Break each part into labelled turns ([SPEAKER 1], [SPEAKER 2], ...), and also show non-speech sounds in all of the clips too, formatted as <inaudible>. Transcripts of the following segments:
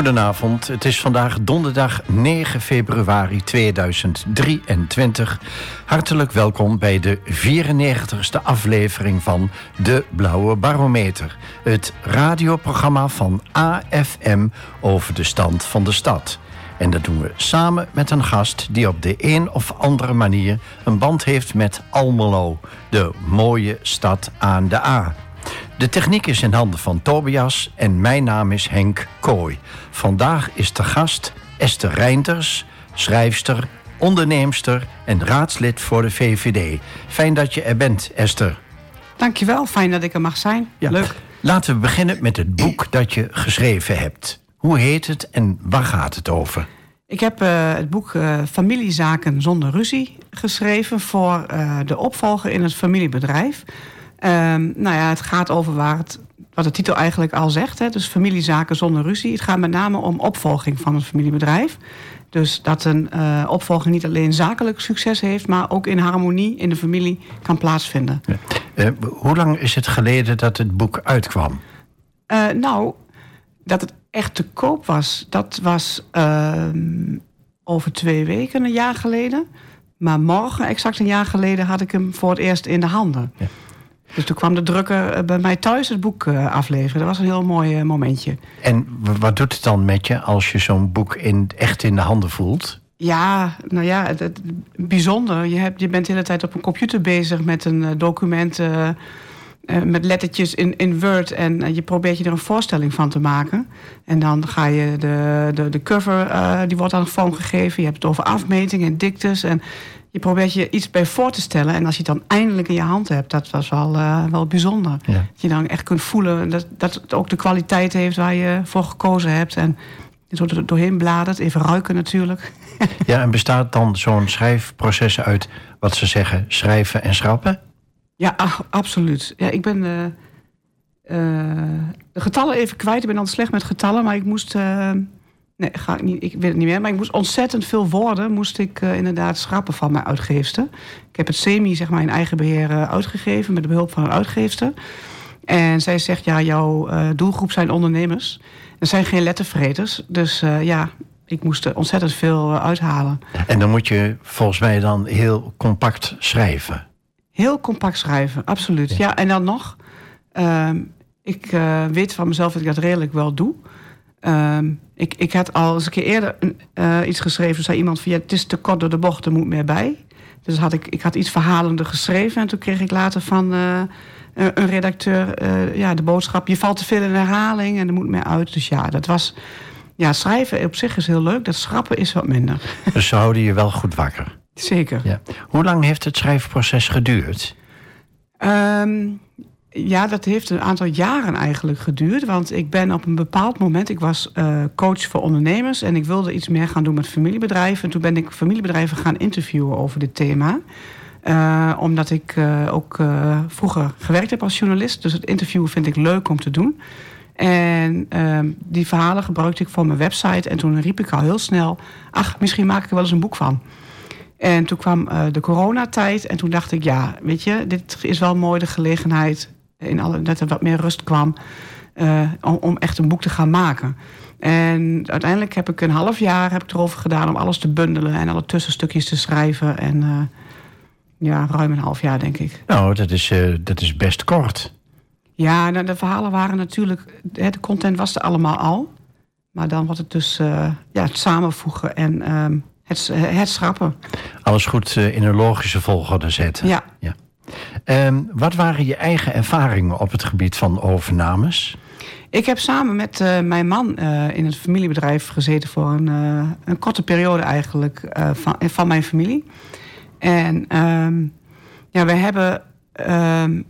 [SPEAKER 1] Goedenavond, het is vandaag donderdag 9 februari 2023. Hartelijk welkom bij de 94ste aflevering van De Blauwe Barometer. Het radioprogramma van AFM over de stand van de stad. En dat doen we samen met een gast die op de een of andere manier een band heeft met Almelo, de mooie stad aan de A. De techniek is in handen van Tobias en mijn naam is Henk Kooi. Vandaag is de gast Esther Reinders, schrijfster, onderneemster en raadslid voor de VVD. Fijn dat je er bent, Esther.
[SPEAKER 2] Dankjewel, fijn dat ik er mag zijn. Leuk.
[SPEAKER 1] Laten we beginnen met het boek dat je geschreven hebt. Hoe heet het en waar gaat het over?
[SPEAKER 2] Ik heb uh, het boek uh, Familiezaken zonder ruzie geschreven voor uh, de opvolger in het familiebedrijf. Um, nou ja, het gaat over waar het, wat de titel eigenlijk al zegt. Hè, dus familiezaken zonder ruzie. Het gaat met name om opvolging van het familiebedrijf. Dus dat een uh, opvolging niet alleen zakelijk succes heeft... maar ook in harmonie in de familie kan plaatsvinden. Ja.
[SPEAKER 1] Uh, hoe lang is het geleden dat het boek uitkwam?
[SPEAKER 2] Uh, nou, dat het echt te koop was... dat was ehm, over twee weken, een jaar geleden. Maar morgen, exact een jaar geleden... had ik hem voor het eerst in de handen. Ja. Dus toen kwam de drukker bij mij thuis het boek afleveren. Dat was een heel mooi momentje.
[SPEAKER 1] En wat doet het dan met je als je zo'n boek in, echt in de handen voelt?
[SPEAKER 2] Ja, nou ja, het, het, bijzonder. Je, hebt, je bent de hele tijd op een computer bezig met een document... Uh, uh, met lettertjes in, in Word. En uh, je probeert je er een voorstelling van te maken. En dan ga je de, de, de cover, die wordt aan vormgegeven. Je hebt het over afmetingen en diktes. En je probeert je iets bij voor te stellen. En als je het dan eindelijk in je hand hebt, dat was wel, uh, wel bijzonder. Ja. Dat je dan echt kunt voelen dat, dat het ook de kwaliteit heeft waar je voor gekozen hebt. En zo er doorheen bladert, even ruiken natuurlijk. <laughs>
[SPEAKER 1] Ja, en bestaat dan zo'n schrijfproces uit wat ze zeggen, schrijven en schrappen?
[SPEAKER 2] Ja, absoluut. Ja, ik ben uh, uh, de getallen even kwijt. Ik ben dan slecht met getallen, maar ik moest Nee, ga ik, niet, ik weet het niet meer. Maar ik moest ontzettend veel woorden moest ik uh, inderdaad schrappen van mijn uitgeefster. Ik heb het semi zeg maar, in eigen beheer uh, uitgegeven met de behulp van een uitgeefster. En zij zegt, ja, jouw uh, doelgroep zijn ondernemers. Er zijn geen lettervreters. Dus ja, ik moest er ontzettend veel uithalen.
[SPEAKER 1] En dan moet je volgens mij dan heel compact schrijven.
[SPEAKER 2] Heel compact schrijven, absoluut. Ja, ja en dan nog... Ehm, ik weet van mezelf dat ik dat redelijk wel doe... Um, ik, ik had al eens een keer eerder uh, iets geschreven. zei iemand van ja, het is te kort door de bocht, er moet meer bij. Dus had ik, ik had iets verhalender geschreven. En toen kreeg ik later van uh, een redacteur uh, ja, de boodschap... je valt te veel in herhaling en er moet meer uit. Dus ja, dat was... Ja, schrijven op zich is heel leuk. Dat schrappen is wat minder. <laughs>
[SPEAKER 1] Dus ze houden je wel goed wakker?
[SPEAKER 2] Zeker.
[SPEAKER 1] Ja. Hoe lang heeft het schrijfproces geduurd?
[SPEAKER 2] Um, ja, dat heeft een aantal jaren eigenlijk geduurd. Want ik ben op een bepaald moment... Ik was uh, coach voor ondernemers... en ik wilde iets meer gaan doen met familiebedrijven. En toen ben ik familiebedrijven gaan interviewen over dit thema. Uh, omdat ik uh, ook vroeger gewerkt heb als journalist. Dus het interviewen vind ik leuk om te doen. En ehm, die verhalen gebruikte ik voor mijn website. En toen riep ik al heel snel... ach, misschien maak ik er wel eens een boek van. En toen kwam de coronatijd. En toen dacht ik, ja, weet je... dit is wel mooi de gelegenheid in alle, dat er wat meer rust kwam uh, om, om, echt een boek te gaan maken. En uiteindelijk heb ik een half jaar heb ik erover gedaan om alles te bundelen en alle tussenstukjes te schrijven. En uh, ja, ruim een half jaar denk ik.
[SPEAKER 1] Nou, dat is, uh, dat is best kort.
[SPEAKER 2] Ja, nou, de verhalen waren natuurlijk, de content was er allemaal al. Maar dan wordt het dus ja, het samenvoegen en ehm, het, het schrappen.
[SPEAKER 1] Alles goed in een logische volgorde zetten.
[SPEAKER 2] Ja.
[SPEAKER 1] ja. Um, wat waren je eigen ervaringen op het gebied van overnames?
[SPEAKER 2] Ik heb samen met uh, mijn man uh, in het familiebedrijf gezeten voor een, uh, een korte periode eigenlijk van, van mijn familie. En um, ja, we hebben um,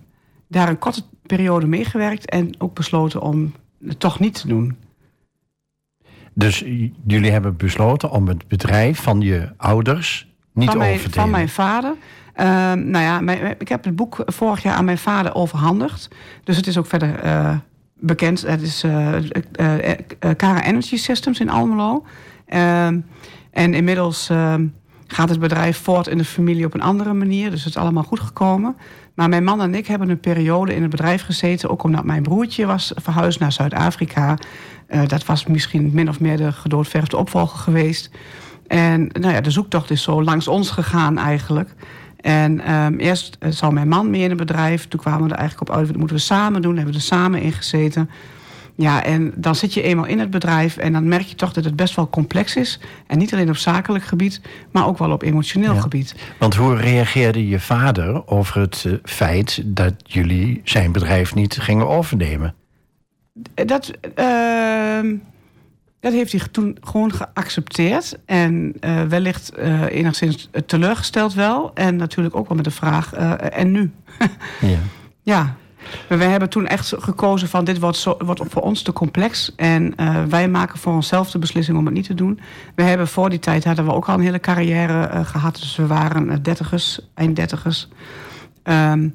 [SPEAKER 2] daar een korte periode meegewerkt en ook besloten om het toch niet te doen.
[SPEAKER 1] Dus jullie hebben besloten om het bedrijf van je ouders niet
[SPEAKER 2] van
[SPEAKER 1] mijn, over te
[SPEAKER 2] Van mijn vader Uh, nou ja, ik heb het boek vorig jaar aan mijn vader overhandigd. Dus het is ook verder uh, bekend. Het is uh, Kara Energy Systems in Almelo. Ehm, en inmiddels ehm, gaat het bedrijf voort in de familie op een andere manier. Dus het is allemaal goed gekomen. Maar mijn man en ik hebben een periode in het bedrijf gezeten... ook omdat mijn broertje was verhuisd naar Zuid-Afrika. dat was misschien min of meer de gedoodverfde opvolger geweest. En nou ja, de zoektocht is zo langs ons gegaan eigenlijk. En um, eerst zou mijn man mee in het bedrijf. Toen kwamen we er eigenlijk op uit, dat moeten we samen doen. Hebben we er samen in gezeten. Ja, en dan zit je eenmaal in het bedrijf en dan merk je toch dat het best wel complex is. En niet alleen op zakelijk gebied, maar ook wel op emotioneel gebied.
[SPEAKER 1] Want hoe reageerde je vader over het uh, feit dat jullie zijn bedrijf niet gingen overnemen?
[SPEAKER 2] Dat, uh, dat heeft hij toen gewoon geaccepteerd. En uh, wellicht uh, enigszins teleurgesteld wel. En natuurlijk ook wel met de vraag, en nu? <laughs> ja. ja. We hebben toen echt gekozen van dit wordt, zo, wordt voor ons te complex. En wij maken voor onszelf de beslissing om het niet te doen. We hebben voor die tijd hadden we ook al een hele carrière gehad. Dus we waren dertigers, eind dertigers. Um,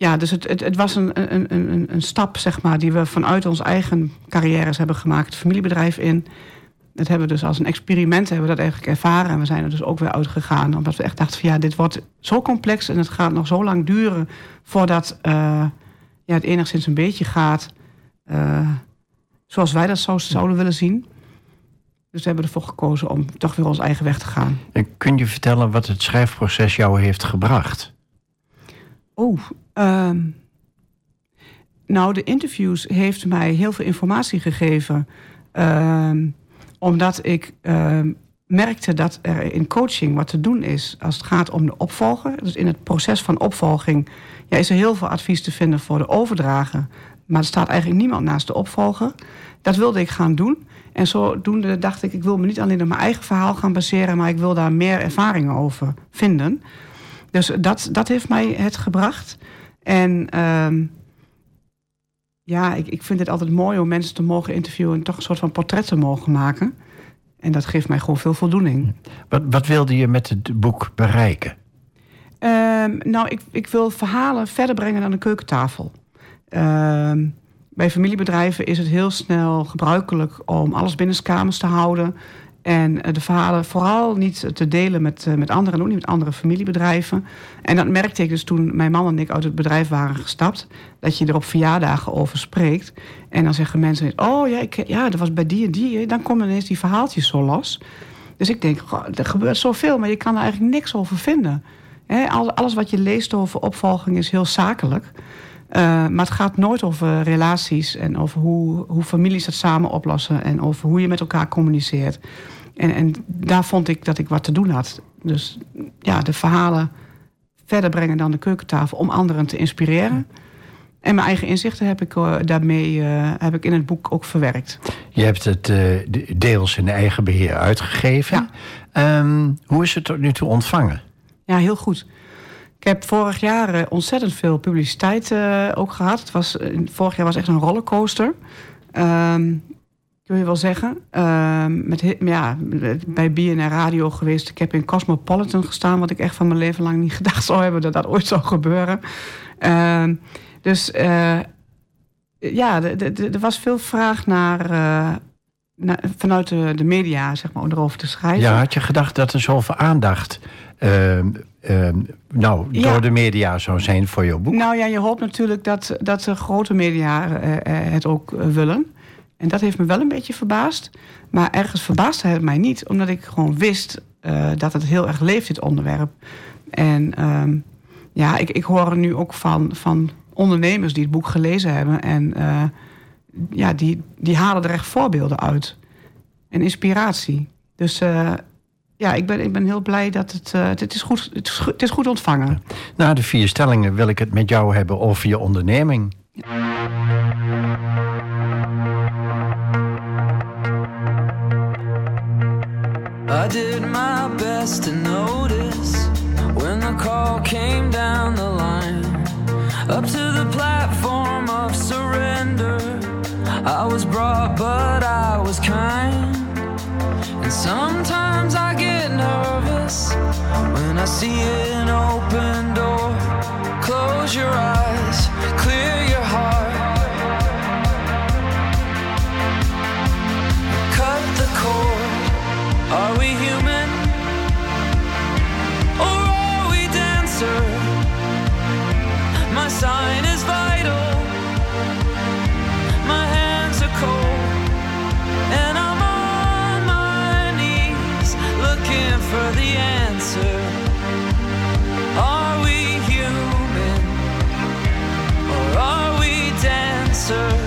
[SPEAKER 2] ja, dus het, het, het was een, een, een, een stap, zeg maar, die we vanuit onze eigen carrières hebben gemaakt. Familiebedrijf in. Dat hebben we dus als een experiment hebben we dat eigenlijk ervaren. En we zijn er dus ook weer uitgegaan. Omdat we echt dachten van ja, dit wordt zo complex en het gaat nog zo lang duren voordat uh, ja, het enigszins een beetje gaat uh, zoals wij dat zou, zouden willen zien. Dus we hebben ervoor gekozen om toch weer ons eigen weg te gaan.
[SPEAKER 1] En kun je vertellen wat het schrijfproces jou heeft gebracht?
[SPEAKER 2] Oh, um, nou, de interviews heeft mij heel veel informatie gegeven. Um, omdat ik uh, merkte dat er in coaching wat te doen is als het gaat om de opvolger. Dus in het proces van opvolging is er heel veel advies te vinden voor de overdrager. Maar er staat eigenlijk niemand naast de opvolger. Dat wilde ik gaan doen. En zodoende dacht ik, ik wil me niet alleen op mijn eigen verhaal gaan baseren, maar ik wil daar meer ervaringen over vinden. Dus dat, dat heeft mij het gebracht. En uh, ja, ik, ik vind het altijd mooi om mensen te mogen interviewen en toch een soort van portret te mogen maken. En dat geeft mij gewoon veel voldoening.
[SPEAKER 1] Wat, wat wilde je met het boek bereiken?
[SPEAKER 2] Um, nou, ik, ik wil verhalen verder brengen dan de keukentafel. Uh, bij familiebedrijven is het heel snel gebruikelijk om alles binnenskamers te houden. En eh, de verhalen vooral niet te delen met, eh, met anderen, ook niet met andere familiebedrijven. En dat merkte ik dus toen mijn man en ik uit het bedrijf waren gestapt. Dat je er op verjaardagen over spreekt. En dan zeggen mensen, oh ja, ik, ja dat was bij die en die. Dan komen ineens die verhaaltjes zo los. Dus ik denk, er gebeurt zoveel, maar je kan er eigenlijk niks over vinden. alles wat je leest over opvolging is heel zakelijk. Uh, maar het gaat nooit over relaties en over hoe, hoe families het samen oplossen en over hoe je met elkaar communiceert. En, en daar vond ik dat ik wat te doen had. Dus ja, de verhalen verder brengen dan de keukentafel om anderen te inspireren. En mijn eigen inzichten heb ik uh, daarmee uh, heb ik in het boek ook verwerkt.
[SPEAKER 1] Je hebt het uh, deels in eigen beheer uitgegeven. Ja. Um, hoe is het tot nu toe ontvangen?
[SPEAKER 2] Ja, heel goed. Ik heb vorig jaar ontzettend veel publiciteit ook gehad. Het was, vorig jaar was echt een rollercoaster. Um, kun je wel zeggen. Uh, met, ja, bij BNR Radio geweest. Ik heb in Cosmopolitan gestaan, wat ik echt van mijn leven lang niet <laughs> gedacht zou hebben dat dat ooit zou gebeuren. Uh, dus ja, er was veel vraag naar, naar vanuit de, de, media, zeg maar, om erover te schrijven.
[SPEAKER 1] Ja, had je gedacht dat er zoveel aandacht ehm, ehm, nou, ja. door de media zou zijn voor jouw boek?
[SPEAKER 2] Nou ja, je hoopt natuurlijk dat, dat de grote media eh, het ook willen. En dat heeft me wel een beetje verbaasd. Maar ergens verbaasde het mij niet, omdat ik gewoon wist uh, dat het heel erg leeft, dit onderwerp. En um, ja, ik, ik hoor nu ook van, van ondernemers die het boek gelezen hebben. En ja, die, die halen er echt voorbeelden uit. En inspiratie. Dus ja, ik ben, ik ben heel blij dat het, uh, het, is goed, het, is goed, het is goed ontvangen.
[SPEAKER 1] Na de vier stellingen wil ik het met jou hebben over je onderneming. I did my best to notice when the call came down the line up to the platform of surrender. I was brought, but I was kind. And sometimes I get nervous when I see an open door. Close your eyes, answer.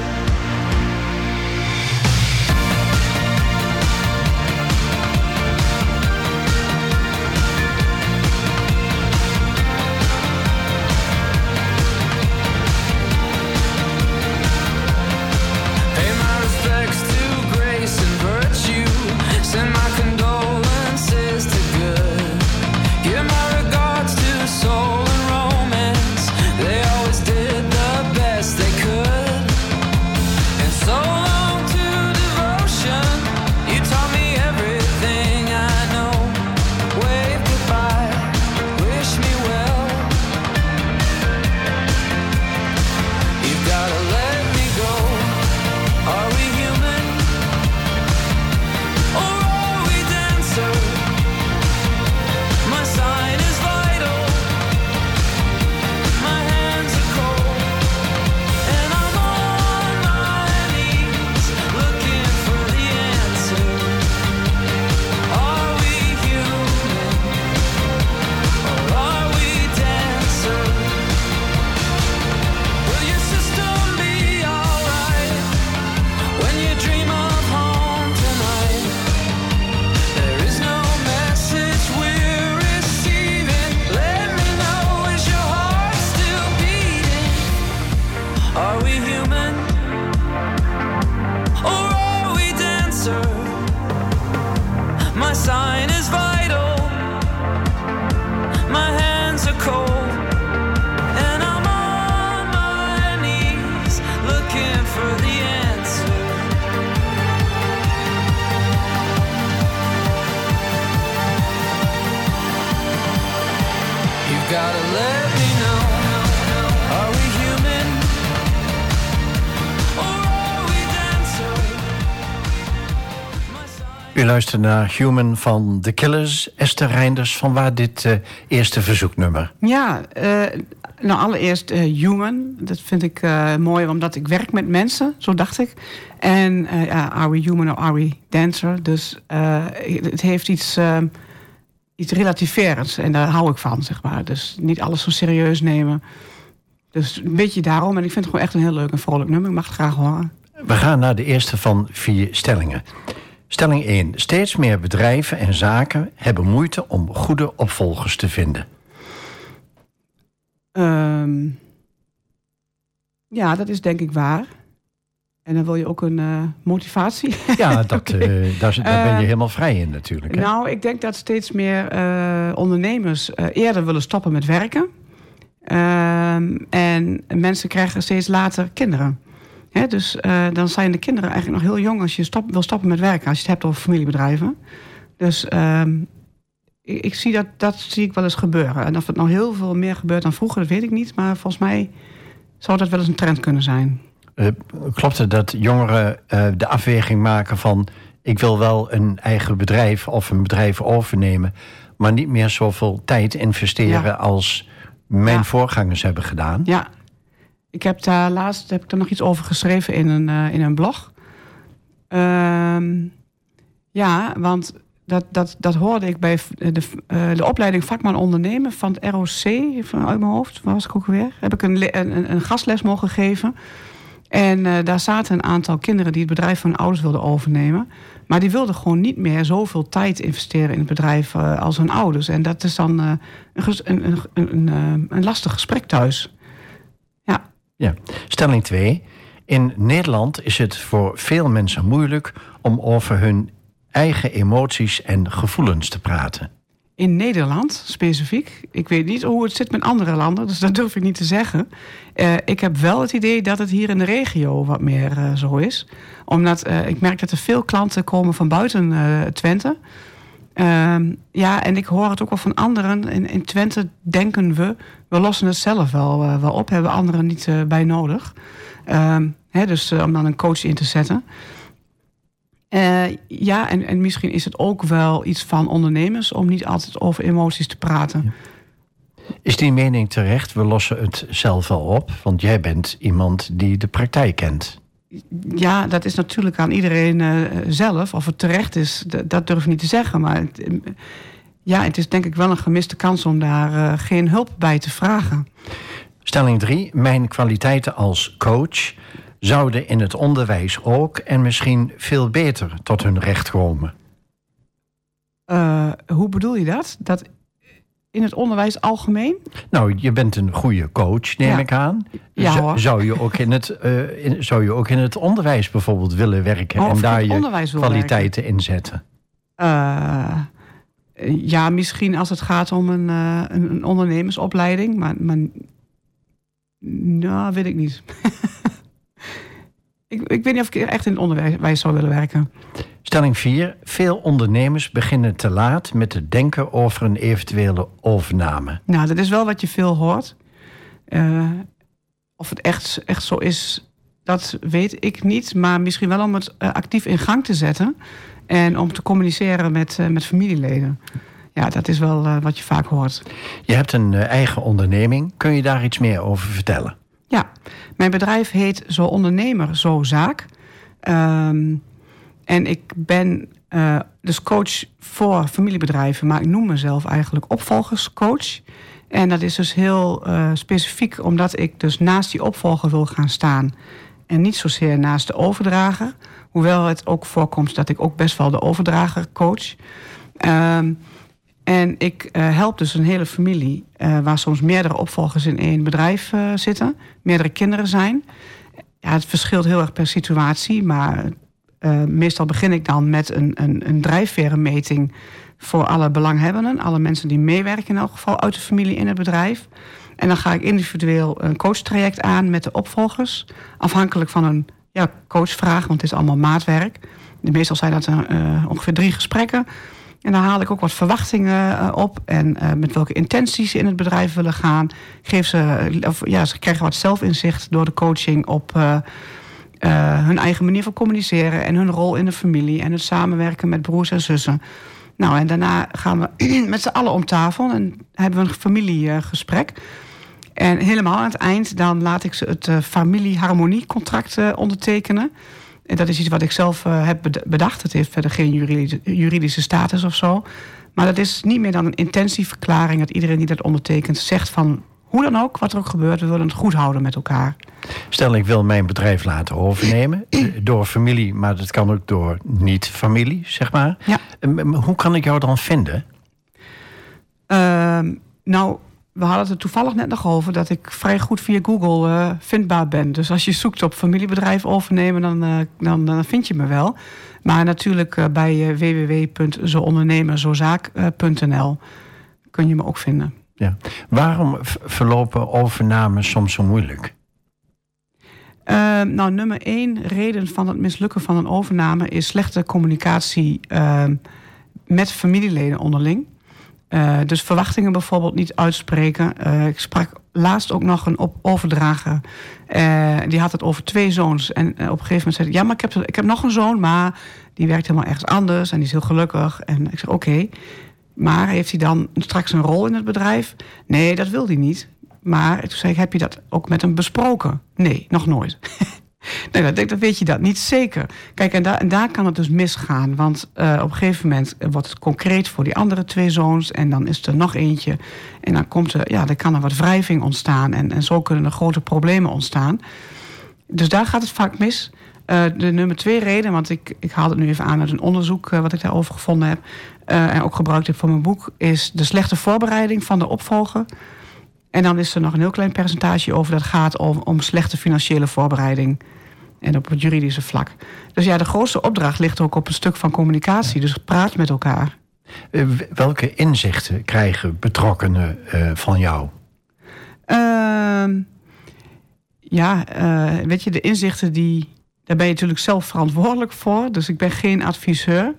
[SPEAKER 1] U luistert naar Human van The Killers. Esther Reinders, van waar dit uh, eerste verzoeknummer?
[SPEAKER 2] Ja, uh, nou allereerst uh, Human. Dat vind ik mooi, omdat ik werk met mensen, zo dacht ik. En ja, are we human or are we dancer? Dus het heeft iets iets relativerends. En daar hou ik van, zeg maar. Dus niet alles zo serieus nemen. Dus een beetje daarom. En ik vind het gewoon echt een heel leuk en vrolijk nummer. Ik mag het graag horen.
[SPEAKER 1] We gaan naar de eerste van vier stellingen. Stelling 1. Steeds meer bedrijven en zaken hebben moeite om goede opvolgers te vinden.
[SPEAKER 2] Um, ja, dat is denk ik waar. En dan wil je ook een uh, motivatie. <laughs>
[SPEAKER 1] Ja, dat, okay. <laughs> uh, daar, daar, ben je helemaal vrij in natuurlijk.
[SPEAKER 2] Hè? Nou, ik denk dat steeds meer ondernemers eerder willen stoppen met werken. Ehm, en mensen krijgen steeds later kinderen. Dus dan zijn de kinderen eigenlijk nog heel jong als je stop, wil stoppen met werken. Als je het hebt over familiebedrijven. Dus ehm, ik, ik, zie dat, dat zie ik wel eens gebeuren. En of het nou heel veel meer gebeurt dan vroeger, dat weet ik niet. Maar volgens mij zou dat wel eens een trend kunnen zijn.
[SPEAKER 1] Uh, klopt het dat jongeren uh, de afweging maken van... ik wil wel een eigen bedrijf of een bedrijf overnemen... maar niet meer zoveel tijd investeren ja. als mijn ja. voorgangers hebben gedaan?
[SPEAKER 2] Ja, ik heb daar laatst heb ik daar nog iets over geschreven in een, uh, in een blog. Ehm, ja, want dat, dat, dat hoorde ik bij de, de opleiding vakman ondernemen van het ROC, uit mijn hoofd, waar was ik ook weer? Heb ik een, een, een gastles mogen geven... En daar zaten een aantal kinderen die het bedrijf van hun ouders wilden overnemen. Maar die wilden gewoon niet meer zoveel tijd investeren in het bedrijf als hun ouders. En dat is dan een, een, een, een, lastig gesprek thuis. Ja.
[SPEAKER 1] Stelling 2. In Nederland is het voor veel mensen moeilijk om over hun eigen emoties en gevoelens te praten
[SPEAKER 2] in Nederland specifiek. Ik weet niet hoe het zit met andere landen, dus dat durf ik niet te zeggen. Uh, ik heb wel het idee dat het hier in de regio wat meer uh, zo is. Omdat uh, ik merk dat er veel klanten komen van buiten Twente. Ehm, ja, en ik hoor het ook wel van anderen. In, in Twente denken we, we lossen het zelf wel, wel op. Hebben anderen niet bij nodig. Ehm, hè, dus om dan een coach in te zetten. Ja, en, en misschien is het ook wel iets van ondernemers om niet altijd over emoties te praten.
[SPEAKER 1] Is die mening terecht? We lossen het zelf wel op, want jij bent iemand die de praktijk kent.
[SPEAKER 2] Ja, dat is natuurlijk aan iedereen uh, zelf. Of het terecht is, dat durf ik niet te zeggen. Maar het, ja, het is denk ik wel een gemiste kans om daar uh, geen hulp bij te vragen.
[SPEAKER 1] Stelling 3. Mijn kwaliteiten als coach zouden in het onderwijs ook en misschien veel beter tot hun recht komen.
[SPEAKER 2] Uh, hoe bedoel je dat? Dat in het onderwijs algemeen?
[SPEAKER 1] Nou, je bent een goede coach, neem ja. ik aan.
[SPEAKER 2] Ja,
[SPEAKER 1] zou, zou, je ook in het, uh, in, zou je ook in het onderwijs bijvoorbeeld willen werken
[SPEAKER 2] oh,
[SPEAKER 1] en daar je kwaliteiten
[SPEAKER 2] werken.
[SPEAKER 1] inzetten?
[SPEAKER 2] Uh, ja, misschien als het gaat om een, een, een ondernemersopleiding, maar, maar nou, weet ik niet. <laughs> Ik, ik weet niet of ik echt in het onderwijs zou willen werken.
[SPEAKER 1] Stelling 4. Veel ondernemers beginnen te laat met het denken over een eventuele overname.
[SPEAKER 2] Nou, dat is wel wat je veel hoort. Uh, of het echt, echt zo is, dat weet ik niet. Maar misschien wel om het uh, actief in gang te zetten. En om te communiceren met, uh, met familieleden. Ja, dat is wel wat je vaak hoort.
[SPEAKER 1] Je hebt een eigen onderneming. Kun je daar iets meer over vertellen?
[SPEAKER 2] Ja, mijn bedrijf heet Zo Ondernemer, Zo Zaak. Um, en ik ben uh, dus coach voor familiebedrijven, maar ik noem mezelf eigenlijk opvolgerscoach. En dat is dus heel uh, specifiek omdat ik dus naast die opvolger wil gaan staan. En niet zozeer naast de overdrager. Hoewel het ook voorkomt dat ik ook best wel de overdrager coach. Um, en ik uh, help dus een hele familie waar soms meerdere opvolgers in één bedrijf zitten, meerdere kinderen zijn. Ja, het verschilt heel erg per situatie, maar meestal begin ik dan met een, een, een drijfverenmeting voor alle belanghebbenden, alle mensen die meewerken in elk geval uit de familie in het bedrijf. En dan ga ik individueel een coachtraject aan met de opvolgers, afhankelijk van een ja, coachvraag, want het is allemaal maatwerk. Meestal zijn dat ongeveer drie gesprekken En dan haal ik ook wat verwachtingen op. En met welke intenties ze in het bedrijf willen gaan. Geef ze, of, ja, ze krijgen wat zelfinzicht door de coaching op hun eigen manier van communiceren. En hun rol in de familie. En het samenwerken met broers en zussen. Nou, en daarna gaan we <clears throat> met z'n allen om tafel en hebben we een familiegesprek. En helemaal aan het eind dan laat ik ze het uh, familieharmoniecontract uh, ondertekenen. En dat is iets wat ik zelf heb bedacht. Het heeft verder geen juridische status of zo. Maar dat is niet meer dan een intentieverklaring... dat iedereen die dat ondertekent zegt van... hoe dan ook, wat er ook gebeurt, we willen het goed houden met elkaar.
[SPEAKER 1] Stel, ik wil mijn bedrijf laten overnemen. <clears throat> door familie, maar dat kan ook door niet-familie, zeg maar.
[SPEAKER 2] Ja.
[SPEAKER 1] Hoe kan ik jou dan vinden?
[SPEAKER 2] Ehm, nou, we hadden het er toevallig net nog over dat ik vrij goed via Google uh, vindbaar ben. Dus als je zoekt op familiebedrijf overnemen, dan, uh, dan, dan, vind je me wel. Maar natuurlijk uh, bij www.zoondernemerzozaak.nl kun je me ook vinden.
[SPEAKER 1] Ja. Waarom verlopen overnames soms zo moeilijk?
[SPEAKER 2] Ehm, nou, nummer één reden van het mislukken van een overname is slechte communicatie ehm, met familieleden onderling. Uh, dus verwachtingen bijvoorbeeld niet uitspreken. Uh, ik sprak laatst ook nog een op overdrager. Uh, die had het over twee zoons. En op een gegeven moment zei hij... ja, maar ik heb, ik heb nog een zoon, maar die werkt helemaal ergens anders... en die is heel gelukkig. En ik zeg, oké. Maar heeft hij dan straks een rol in het bedrijf? Nee, dat wil hij niet. Maar toen zei ik, heb je dat ook met hem besproken? Nee, nog nooit. <laughs> Nee, dat, dat weet je dat niet zeker. Kijk, en, daar en daar kan het dus misgaan. Want uh, op een gegeven moment wordt het concreet voor die andere twee zoons. En dan is er nog eentje. En dan, komt er, ja, dan kan er wat wrijving ontstaan. En, en zo kunnen er grote problemen ontstaan. Dus daar gaat het vaak mis. Uh, de nummer twee reden, want ik, ik haal het nu even aan uit een onderzoek uh, wat ik daarover gevonden heb. en ook gebruikt heb voor mijn boek. Is de slechte voorbereiding van de opvolger. En dan is er nog een heel klein percentage over dat gaat om, om slechte financiële voorbereiding. En op het juridische vlak. Dus ja, de grootste opdracht ligt ook op een stuk van communicatie. Dus praat met elkaar.
[SPEAKER 1] Uh, welke inzichten krijgen betrokkenen uh, van jou?
[SPEAKER 2] Uh, ja, eh, weet je, de inzichten die. Daar ben je natuurlijk zelf verantwoordelijk voor. Dus ik ben geen adviseur.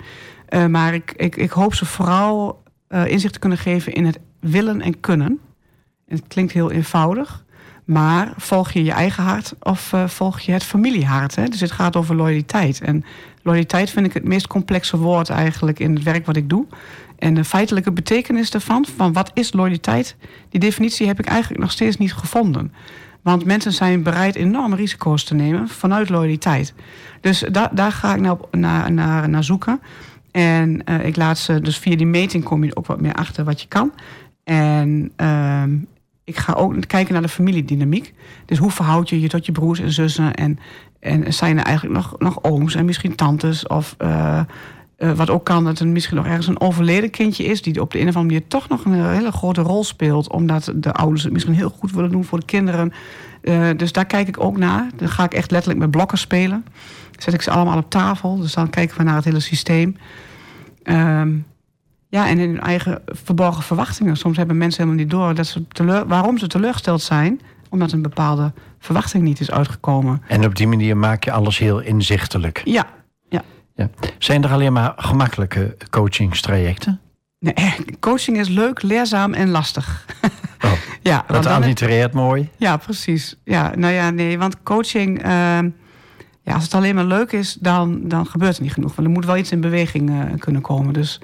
[SPEAKER 2] Eh, maar ik, ik, ik hoop ze vooral inzicht te kunnen geven in het willen en kunnen. Het klinkt heel eenvoudig. Maar volg je je eigen hart of uh, volg je het familiehart? Hè? Dus het gaat over loyaliteit. En loyaliteit vind ik het meest complexe woord eigenlijk in het werk wat ik doe. En de feitelijke betekenis daarvan, van wat is loyaliteit, die definitie heb ik eigenlijk nog steeds niet gevonden. Want mensen zijn bereid enorme risico's te nemen vanuit loyaliteit. Dus da daar ga ik nou naar, naar, naar zoeken. En uh, ik laat ze, dus via die meting kom je ook wat meer achter wat je kan. En uh, ik ga ook kijken naar de familiedynamiek. Dus hoe verhoud je je tot je broers en zussen? En, en zijn er eigenlijk nog, nog ooms en misschien tantes? Of uh, uh, wat ook kan, dat er misschien nog ergens een overleden kindje is... die op de een of andere manier toch nog een hele grote rol speelt... omdat de ouders het misschien heel goed willen doen voor de kinderen. Uh, dus daar kijk ik ook naar. Dan ga ik echt letterlijk met blokken spelen. Zet ik ze allemaal op tafel. Dus dan kijken we naar het hele systeem. Um, ja, en in hun eigen verborgen verwachtingen. Soms hebben mensen helemaal niet door dat ze teleur, waarom ze teleurgesteld zijn. Omdat een bepaalde verwachting niet is uitgekomen.
[SPEAKER 1] En op die manier maak je alles heel inzichtelijk.
[SPEAKER 2] Ja, ja.
[SPEAKER 1] ja. Zijn er alleen maar gemakkelijke coachingstrajecten?
[SPEAKER 2] Nee, coaching is leuk, leerzaam en lastig.
[SPEAKER 1] Oh, <laughs> ja, dat allitereert mooi.
[SPEAKER 2] Ja, precies. Ja, nou ja, nee, want coaching... Uh, ja, als het alleen maar leuk is, dan, dan gebeurt er niet genoeg. Want er moet wel iets in beweging uh, kunnen komen. Dus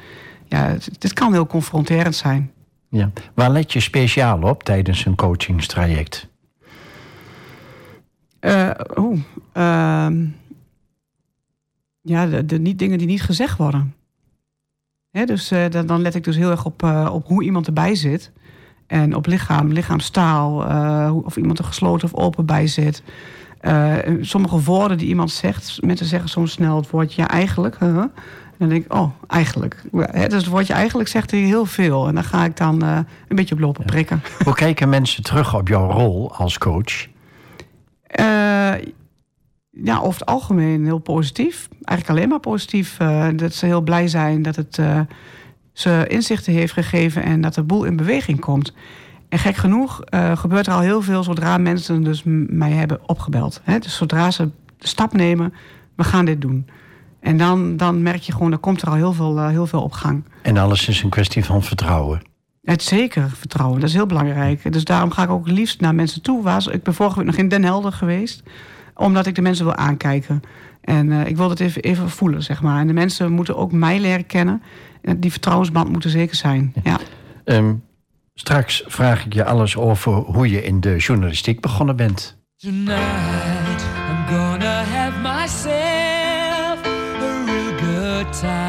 [SPEAKER 2] ja, het, het, kan heel confronterend zijn.
[SPEAKER 1] Ja. Waar let je speciaal op tijdens een coachingstraject?
[SPEAKER 2] Uh, oh, uh, ja, de, de, niet, dingen die niet gezegd worden. Hè, dus uh, dan let ik dus heel erg op, uh, op hoe iemand erbij zit. En op lichaam, lichaamstaal, of iemand er gesloten of open bij zit. sommige woorden die iemand zegt, mensen zeggen soms snel het woordje ja eigenlijk. -huh dan denk ik, oh, eigenlijk. dus het woordje eigenlijk zegt hij heel veel. En dan ga ik dan uh, een beetje op lopen prikken.
[SPEAKER 1] Hoe kijken mensen terug op jouw rol als coach?
[SPEAKER 2] Uh, ja, over het algemeen heel positief. Eigenlijk alleen maar positief. Uh, dat ze heel blij zijn dat het ze inzichten heeft gegeven... en dat de boel in beweging komt. En gek genoeg gebeurt er al heel veel... zodra mensen dus mij hebben opgebeld. Hè? Dus zodra ze de stap nemen, we gaan dit doen En dan, dan merk je gewoon, er komt er al heel veel, heel veel op gang.
[SPEAKER 3] En alles is een kwestie van vertrouwen.
[SPEAKER 2] Het zeker vertrouwen, dat is heel belangrijk. Dus daarom ga ik ook liefst naar mensen toe. Waar, ik ben vorige week nog in Den Helder geweest, omdat ik de mensen wil aankijken. En uh, ik wil het even, even voelen, zeg maar. En de mensen moeten ook mij leren kennen. En die vertrouwensband moet er zeker zijn. Ja.
[SPEAKER 3] Um, straks vraag ik je alles over hoe je in de journalistiek begonnen bent. Tonight I'm gonna time.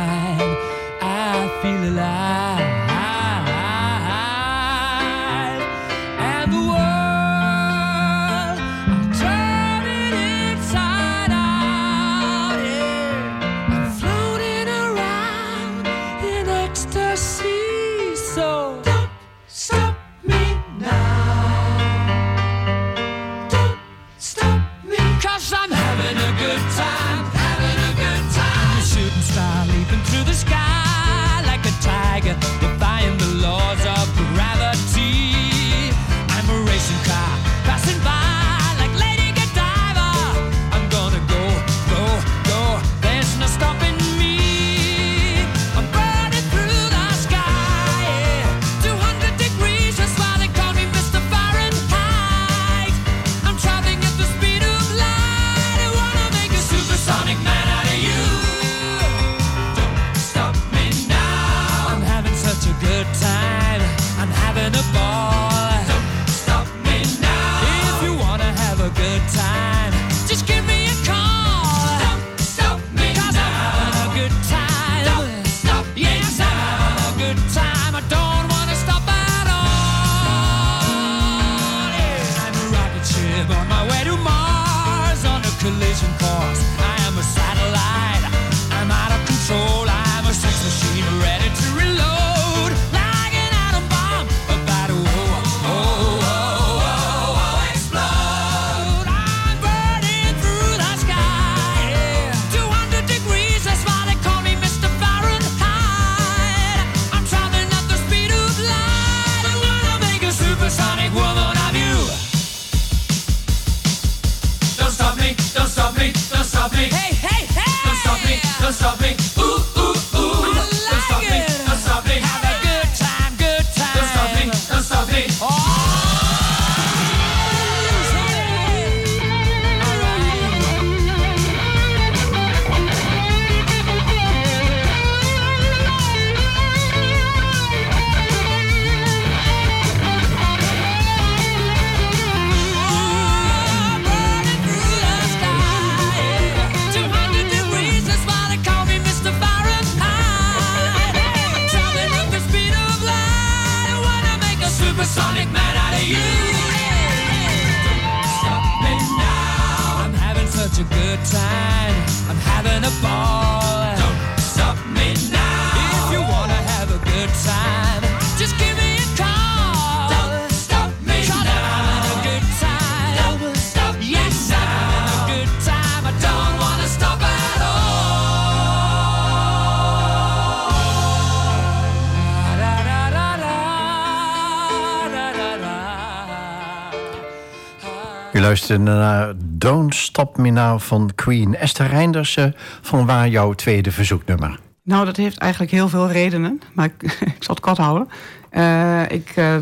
[SPEAKER 3] Luisterde naar Don't Stop Me Now van Queen. Esther Reindersen, van waar jouw tweede verzoeknummer?
[SPEAKER 2] Nou, dat heeft eigenlijk heel veel redenen, maar ik, <laughs> ik zal het kort houden. Uh, ik uh,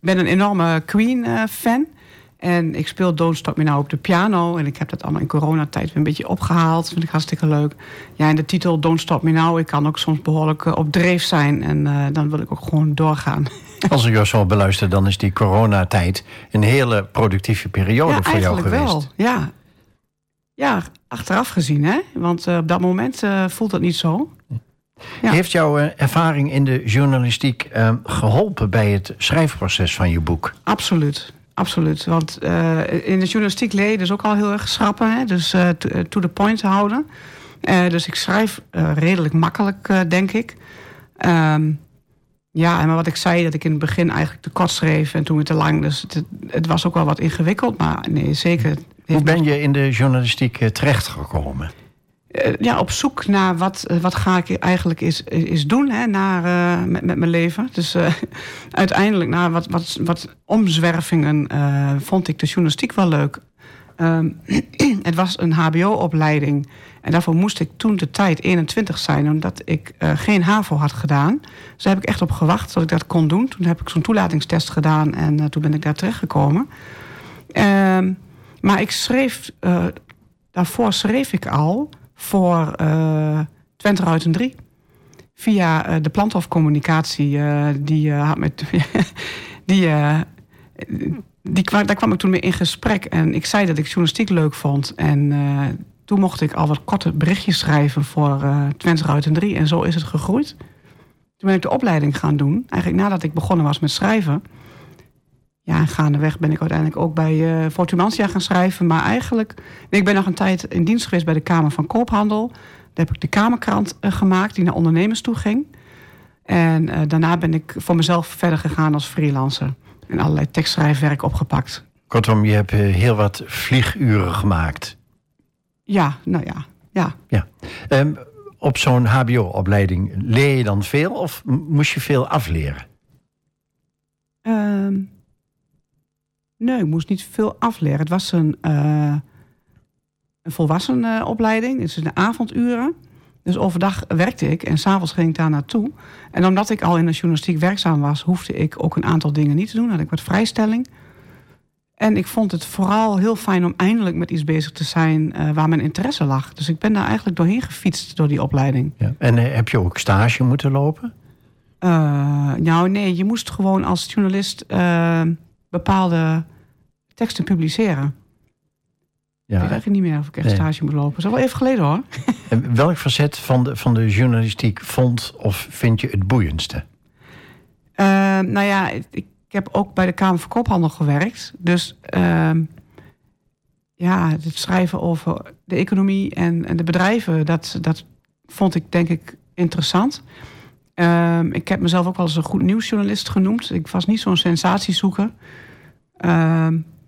[SPEAKER 2] ben een enorme Queen-fan. En ik speel Don't Stop Me Now op de piano. En ik heb dat allemaal in coronatijd weer een beetje opgehaald. Vind ik hartstikke leuk. Ja, en de titel Don't Stop Me Now. Ik kan ook soms behoorlijk uh, op dreef zijn. En uh, dan wil ik ook gewoon doorgaan. <laughs>
[SPEAKER 3] Als ik jou zo beluister, dan is die coronatijd... een hele productieve periode voor jou geweest. Wel.
[SPEAKER 2] Ja, ja achteraf gezien, hè. Want uh, op dat moment voelt dat niet zo.
[SPEAKER 3] Ja. Heeft jouw ervaring in de journalistiek geholpen... bij het schrijfproces van je boek?
[SPEAKER 2] Absoluut absoluut. Want uh, in de journalistiek leden is ook al heel erg schrappen. Hè? Dus uh, to the point houden. Uh, dus ik schrijf redelijk makkelijk, denk ik. Um, ja, en wat ik zei, dat ik in het begin eigenlijk te kort schreef en toen weer te lang. Dus het, het was ook wel wat ingewikkeld, maar nee, zeker.
[SPEAKER 3] Hoe ben je in de journalistiek terechtgekomen?
[SPEAKER 2] Eh, ja, op zoek naar wat, eh, wat ga ik eigenlijk is, is doen hè, naar, uh, met, met mijn leven. Dus <laughs> uiteindelijk na wat, wat, wat omzwervingen vond ik de journalistiek wel leuk. Ehm, <clears throat> het was een HBO-opleiding. En daarvoor moest ik toen de tijd 21 zijn, omdat ik geen HAVO had gedaan. Dus daar heb ik echt op gewacht dat ik dat kon doen. Toen heb ik zo'n toelatingstest gedaan en toen ben ik daar terechtgekomen. Uh, maar ik schreef, daarvoor schreef ik al voor Twente Ruiten 3. Via de planthofcommunicatie, die had met. <laughs> die, die, daar kwam ik toen mee in gesprek. En ik zei dat ik journalistiek leuk vond. En toen mocht ik al wat korte berichtjes schrijven voor uh, Twents Ruiten 3. En zo is het gegroeid. Toen ben ik de opleiding gaan doen. Eigenlijk nadat ik begonnen was met schrijven. Ja, en gaandeweg ben ik uiteindelijk ook bij uh, Fortumantia gaan schrijven. Maar eigenlijk, ik ben nog een tijd in dienst geweest bij de Kamer van Koophandel. Daar heb ik de Kamerkrant uh, gemaakt die naar ondernemers toe ging. En uh, daarna ben ik voor mezelf verder gegaan als freelancer. En allerlei tekstschrijfwerk opgepakt.
[SPEAKER 1] Kortom, je hebt heel wat vlieguren gemaakt.
[SPEAKER 2] Ja, nou ja. ja.
[SPEAKER 1] ja. Um, op zo'n HBO-opleiding leer je dan veel of moest je veel afleren?
[SPEAKER 2] Um, nee, ik moest niet veel afleren. Het was een, uh, een volwassenenopleiding. Het is een avonduren. Dus overdag werkte ik en s'avonds ging ik daar naartoe. En omdat ik al in de journalistiek werkzaam was, hoefde ik ook een aantal dingen niet te doen. Had ik wat vrijstelling. En ik vond het vooral heel fijn om eindelijk met iets bezig te zijn uh, waar mijn interesse lag. Dus ik ben daar eigenlijk doorheen gefietst door die opleiding.
[SPEAKER 1] Ja. En uh, heb je ook stage moeten lopen?
[SPEAKER 2] Uh, nou nee, je moest gewoon als journalist bepaalde teksten publiceren. Ja. Ik weet eigenlijk niet meer of ik echt nee. stage moet lopen. Dat is wel even geleden hoor. <laughs>
[SPEAKER 1] En welk facet van de, van de journalistiek vond of vind je het boeiendste?
[SPEAKER 2] nou ja, ik ik heb ook bij de Kamer van Koophandel gewerkt. Dus uh, ja, het schrijven over de economie en, en de bedrijven, dat, dat vond ik denk ik interessant. Uh, ik heb mezelf ook wel eens een goed nieuwsjournalist genoemd. Ik was niet zo'n sensatiezoeker.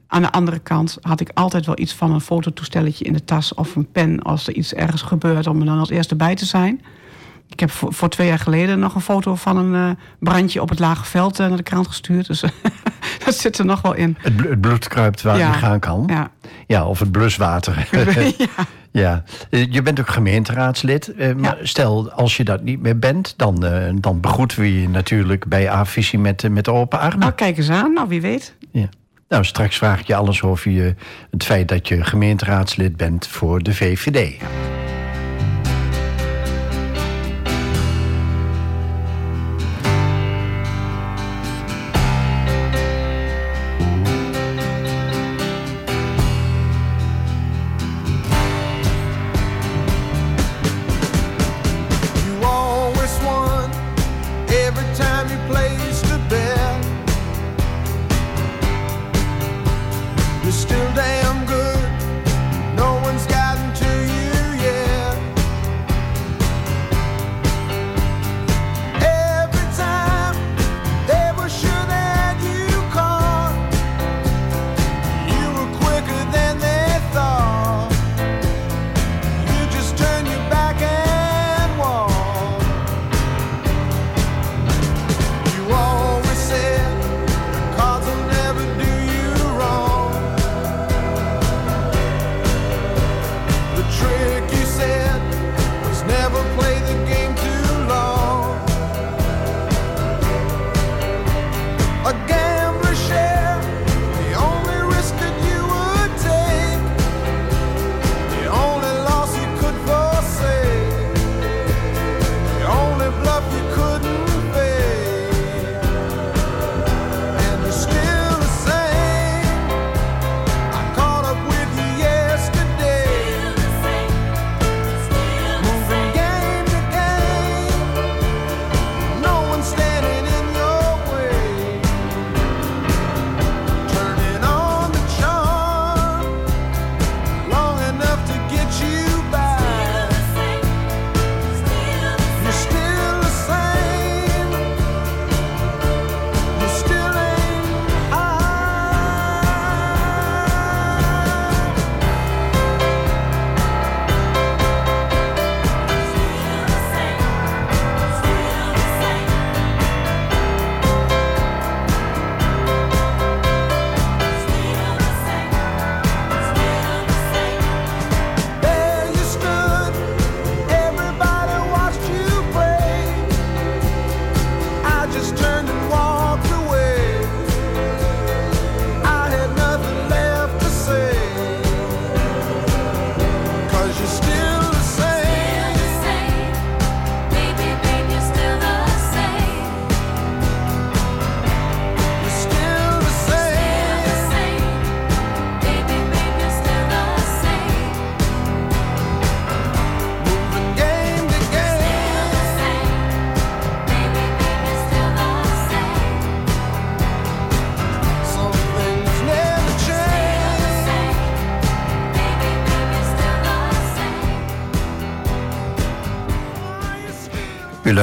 [SPEAKER 2] Aan de andere kant had ik altijd wel iets van een fototoestelletje in de tas of een pen als er iets ergens gebeurt om er dan als eerste bij te zijn. Ik heb voor, voor, twee jaar geleden nog een foto van een uh, brandje op het lage veld uh, naar de krant gestuurd. Dus <laughs> dat zit er nog wel in.
[SPEAKER 1] Het, bl het bloed kruipt waar ja. je gaan kan.
[SPEAKER 2] Ja.
[SPEAKER 1] ja, of het bluswater. <laughs>
[SPEAKER 2] ja. <laughs>
[SPEAKER 1] ja. Eh, je bent ook gemeenteraadslid. Uh, maar stel, als je dat niet meer bent, dan, dan begroeten we je natuurlijk bij A-visie met, met open armen.
[SPEAKER 2] Nou, kijk eens aan. Nou, wie weet.
[SPEAKER 1] Ja. Nou, straks vraag ik je alles over je, het feit dat je gemeenteraadslid bent voor de VVD.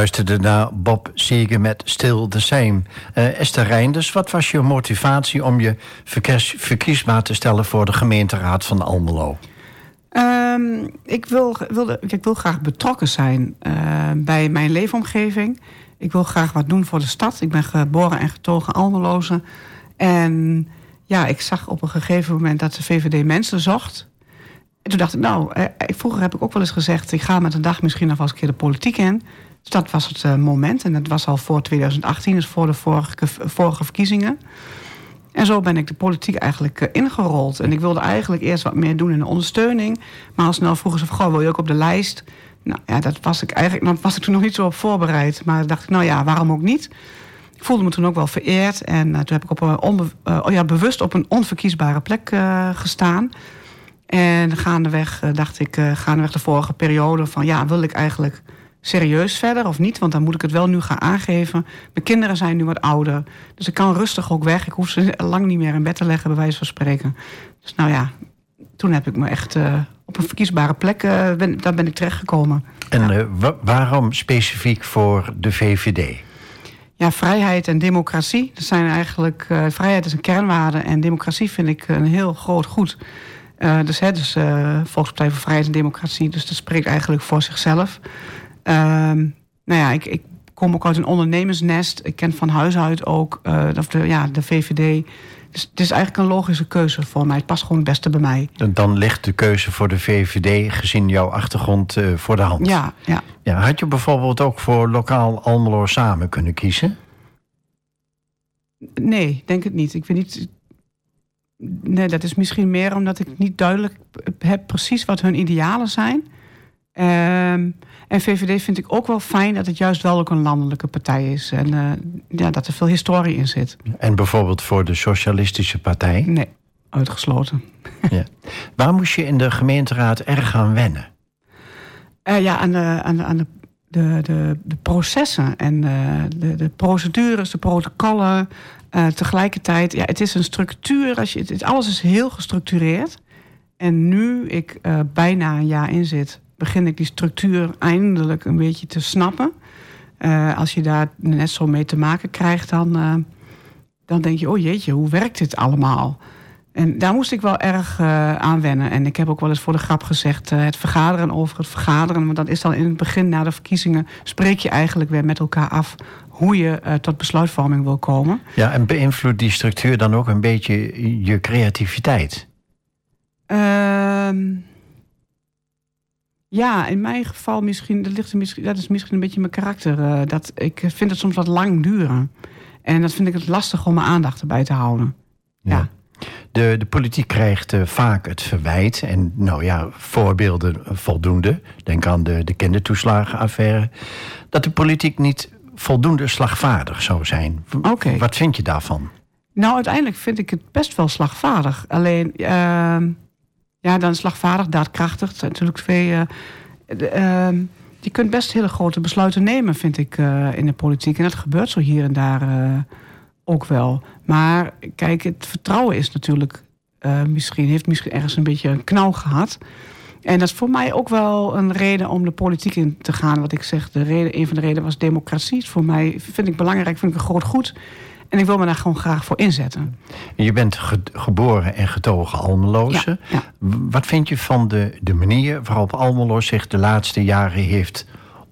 [SPEAKER 1] Luisterde naar Bob Seger met Still the Same. Uh, Esther Reinders, wat was je motivatie om je verkies, verkiesbaar te stellen voor de gemeenteraad van Almelo?
[SPEAKER 2] Um, ik, wil, wilde, ik wil graag betrokken zijn uh, bij mijn leefomgeving. Ik wil graag wat doen voor de stad. Ik ben geboren en getogen Almeloze. En ja, ik zag op een gegeven moment dat de VVD mensen zocht. En toen dacht ik, nou, eh, vroeger heb ik ook wel eens gezegd... ik ga met een dag misschien nog wel eens een keer de politiek in. Dus dat was het uh, moment. En dat was al voor 2018, dus voor de vorige, vorige verkiezingen. En zo ben ik de politiek eigenlijk uh, ingerold. En ik wilde eigenlijk eerst wat meer doen in de ondersteuning. Maar al snel vroegen ze goh, wil je ook op de lijst? Nou ja, dat was ik eigenlijk, dan was ik toen nog niet zo op voorbereid. Maar dacht ik, nou ja, waarom ook niet? Ik voelde me toen ook wel vereerd. En uh, toen heb ik op een oh ja, bewust op een onverkiesbare plek gestaan. En gaandeweg dacht ik, gaandeweg de vorige periode... van ja, wil ik eigenlijk serieus verder of niet? Want dan moet ik het wel nu gaan aangeven. Mijn kinderen zijn nu wat ouder. Dus ik kan rustig ook weg. Ik hoef ze lang niet meer in bed te leggen, bij wijze van spreken. Dus nou ja, toen heb ik me echt op een verkiesbare plek... ben, daar ben ik terechtgekomen.
[SPEAKER 1] En ja. waarom specifiek voor de VVD?
[SPEAKER 2] ja, vrijheid en democratie. Dat zijn eigenlijk, uh, vrijheid is een kernwaarde en democratie vind ik een heel groot goed. Uh, dus hè, dus uh, Volkspartij voor Vrijheid en Democratie, dus dat spreekt eigenlijk voor zichzelf. Nou ja, ik, ik kom ook uit een ondernemersnest. Ik ken van huis uit ook of de, ja, de VVD. Dus het is eigenlijk een logische keuze voor mij. Het past gewoon het beste bij mij.
[SPEAKER 1] Dan ligt de keuze voor de VVD, gezien jouw achtergrond, uh, voor de hand.
[SPEAKER 2] Ja, ja.
[SPEAKER 1] ja. Had je bijvoorbeeld ook voor lokaal Almelo samen kunnen kiezen?
[SPEAKER 2] Nee, denk het niet. Ik weet niet. Nee, dat is misschien meer omdat ik niet duidelijk heb precies wat hun idealen zijn. Um, en VVD vind ik ook wel fijn dat het juist wel ook een landelijke partij is. En uh, ja, dat er veel historie in zit.
[SPEAKER 1] En bijvoorbeeld voor de Socialistische Partij?
[SPEAKER 2] Nee, uitgesloten.
[SPEAKER 1] Ja. Waar moest je in de gemeenteraad erg aan wennen?
[SPEAKER 2] Uh, ja, aan de, aan de, aan de, de, de, de processen en uh, de, de procedures, de protocollen. tegelijkertijd, ja, het is een structuur. Als je, het, alles is heel gestructureerd. En nu ik bijna een jaar in zit, begin ik die structuur eindelijk een beetje te snappen. Uh, als je daar net zo mee te maken krijgt, dan, uh, dan denk je: oh jeetje, hoe werkt dit allemaal? En daar moest ik wel erg uh, aan wennen. En ik heb ook wel eens voor de grap gezegd: het vergaderen over het vergaderen. Want dat is dan in het begin na de verkiezingen. spreek je eigenlijk weer met elkaar af hoe je tot besluitvorming wil komen.
[SPEAKER 1] Ja, en beïnvloedt die structuur dan ook een beetje je creativiteit?
[SPEAKER 2] Ehm, ja, in mijn geval misschien, dat, ligt misschien, dat is misschien een beetje mijn karakter. Uh, dat, ik vind het soms wat lang duren. En dat vind ik het lastig om mijn aandacht erbij te houden. Ja. ja.
[SPEAKER 1] De, de politiek krijgt uh, vaak het verwijt. En nou ja, voorbeelden voldoende. Denk aan de, de kindertoeslagenaffaire. Dat de politiek niet voldoende slagvaardig zou zijn.
[SPEAKER 2] Okay.
[SPEAKER 1] Wat vind je daarvan?
[SPEAKER 2] Nou, uiteindelijk vind ik het best wel slagvaardig. Alleen, uh, ja, dan slagvaardig, daadkrachtig. Zijn natuurlijk twee. Uh, je kunt best hele grote besluiten nemen, vind ik, uh, in de politiek. En dat gebeurt zo hier en daar uh, ook wel. Maar kijk, het vertrouwen is natuurlijk misschien, heeft misschien ergens een beetje een knauw gehad. En dat is voor mij ook wel een reden om de politiek in te gaan. Wat ik zeg, de reden, een van de redenen was democratie. Voor mij vind ik belangrijk, vind ik een groot goed. En ik wil me daar gewoon graag voor inzetten.
[SPEAKER 1] Je bent geboren en getogen Almeloze.
[SPEAKER 2] Ja,
[SPEAKER 1] Wat vind je van de, de manier waarop Almelo zich de laatste jaren heeft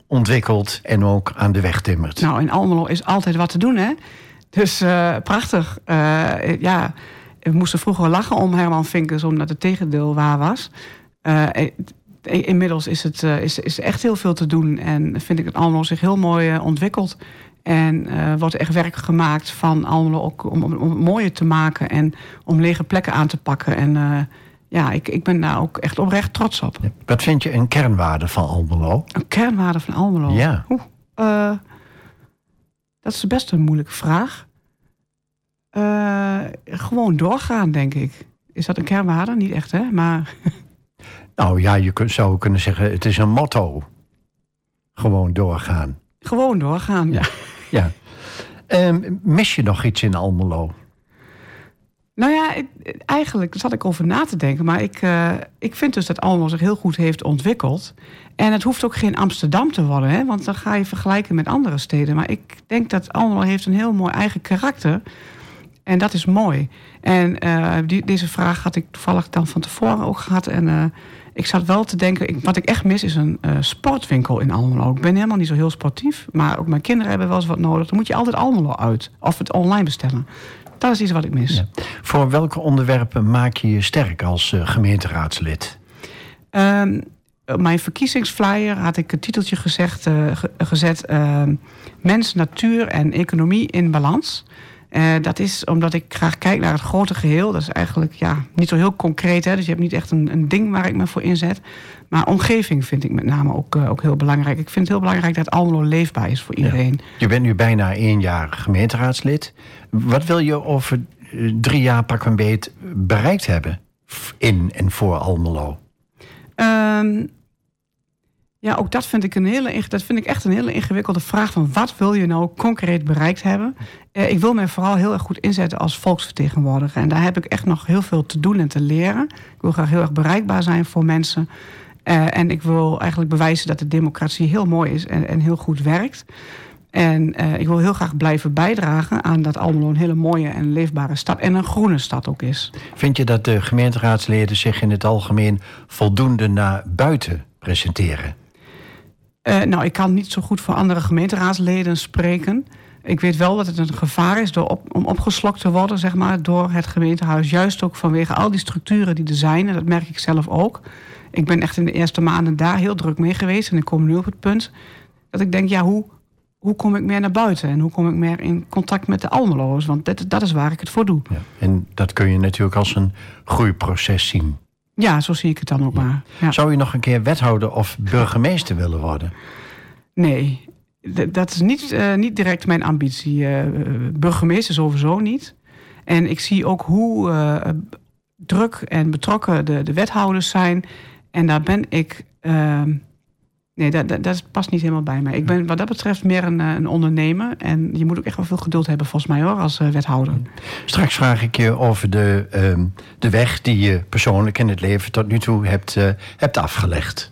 [SPEAKER 1] ontwikkeld en ook aan de weg timmert?
[SPEAKER 2] Nou, in Almelo is altijd wat te doen, hè? Dus uh, prachtig. Uh, ja, we moesten vroeger lachen om Herman Vinkers, omdat het tegendeel waar was. Uh, inmiddels is, het, is, is echt heel veel te doen en vind ik dat Almelo zich heel mooi ontwikkelt. En uh, wordt echt werk gemaakt van Almelo ook om, om, om, het mooier te maken en om lege plekken aan te pakken. En uh, ja, ik, ik ben daar ook echt oprecht trots op.
[SPEAKER 1] Wat vind je een kernwaarde van Almelo?
[SPEAKER 2] Een kernwaarde van Almelo?
[SPEAKER 1] Ja.
[SPEAKER 2] Oeh, uh, dat is best een moeilijke vraag. gewoon doorgaan, denk ik. Is dat een kernwaarde? Niet echt, hè? Maar... <laughs>
[SPEAKER 1] nou ja, je zou kunnen zeggen, het is een motto. Gewoon doorgaan.
[SPEAKER 2] Gewoon doorgaan.
[SPEAKER 1] Ja. <laughs> ja. Um, mis je nog iets in Almelo?
[SPEAKER 2] Nou ja, eigenlijk zat ik over na te denken. Maar ik, uh, ik vind dus dat Almelo zich heel goed heeft ontwikkeld. En het hoeft ook geen Amsterdam te worden. Hè, want dan ga je vergelijken met andere steden. Maar ik denk dat Almelo heeft een heel mooi eigen karakter. En dat is mooi. En uh, die, deze vraag had ik toevallig dan van tevoren ook gehad. En uh, ik zat wel te denken, ik, wat ik echt mis is een uh, sportwinkel in Almelo. Ik ben helemaal niet zo heel sportief. Maar ook mijn kinderen hebben wel eens wat nodig. Dan moet je altijd Almelo uit. Of het online bestellen. Dat is iets wat ik mis. Ja.
[SPEAKER 1] Voor welke onderwerpen maak je je sterk als gemeenteraadslid?
[SPEAKER 2] Um, mijn verkiezingsflyer had ik het titeltje gezegd, gezet... Uh, mens, natuur en economie in balans. Uh, dat is omdat ik graag kijk naar het grote geheel. Dat is eigenlijk ja, niet zo heel concreet. Hè? Dus je hebt niet echt een, een ding waar ik me voor inzet. Maar omgeving vind ik met name ook, uh, ook heel belangrijk. Ik vind het heel belangrijk dat Almelo leefbaar is voor iedereen. Ja.
[SPEAKER 1] Je bent nu bijna één jaar gemeenteraadslid. Wat wil je over drie jaar pak een beet bereikt hebben in en voor Almelo?
[SPEAKER 2] Um, ja, ook dat vind, ik een hele, dat vind ik echt een hele ingewikkelde vraag. Van wat wil je nou concreet bereikt hebben? Eh, ik wil mij vooral heel erg goed inzetten als volksvertegenwoordiger. En daar heb ik echt nog heel veel te doen en te leren. Ik wil graag heel erg bereikbaar zijn voor mensen. Uh, en ik wil eigenlijk bewijzen dat de democratie heel mooi is en, en heel goed werkt. En uh, ik wil heel graag blijven bijdragen aan dat Almelo een hele mooie en leefbare stad en een groene stad ook is.
[SPEAKER 1] Vind je dat de gemeenteraadsleden zich in het algemeen voldoende naar buiten presenteren?
[SPEAKER 2] Uh, nou, ik kan niet zo goed voor andere gemeenteraadsleden spreken. Ik weet wel dat het een gevaar is door om opgeslokt te worden zeg maar, door het gemeentehuis. Juist ook vanwege al die structuren die er zijn. En dat merk ik zelf ook. Ik ben echt in de eerste maanden daar heel druk mee geweest. En ik kom nu op het punt dat ik denk, ja, hoe, hoe kom ik meer naar buiten? En hoe kom ik meer in contact met de Almeloers? Want dat, dat is waar ik het voor doe. Ja,
[SPEAKER 1] en dat kun je natuurlijk als een groeiproces zien.
[SPEAKER 2] Ja, zo zie ik het dan ook maar. Ja.
[SPEAKER 1] Zou je nog een keer wethouder of burgemeester willen worden?
[SPEAKER 2] Nee, dat is niet, uh, niet direct mijn ambitie. Uh, burgemeester sowieso niet. En ik zie ook hoe uh, druk en betrokken de, de wethouders zijn. En daar ben ik ehm, Nee, dat, dat, dat, past niet helemaal bij mij. Ik ben wat dat betreft meer een, eh, een ondernemer. En je moet ook echt wel veel geduld hebben, volgens mij hoor, als uh, wethouder.
[SPEAKER 1] Straks vraag ik je over de, uh, de weg die je persoonlijk in het leven tot nu toe hebt, uh, hebt afgelegd.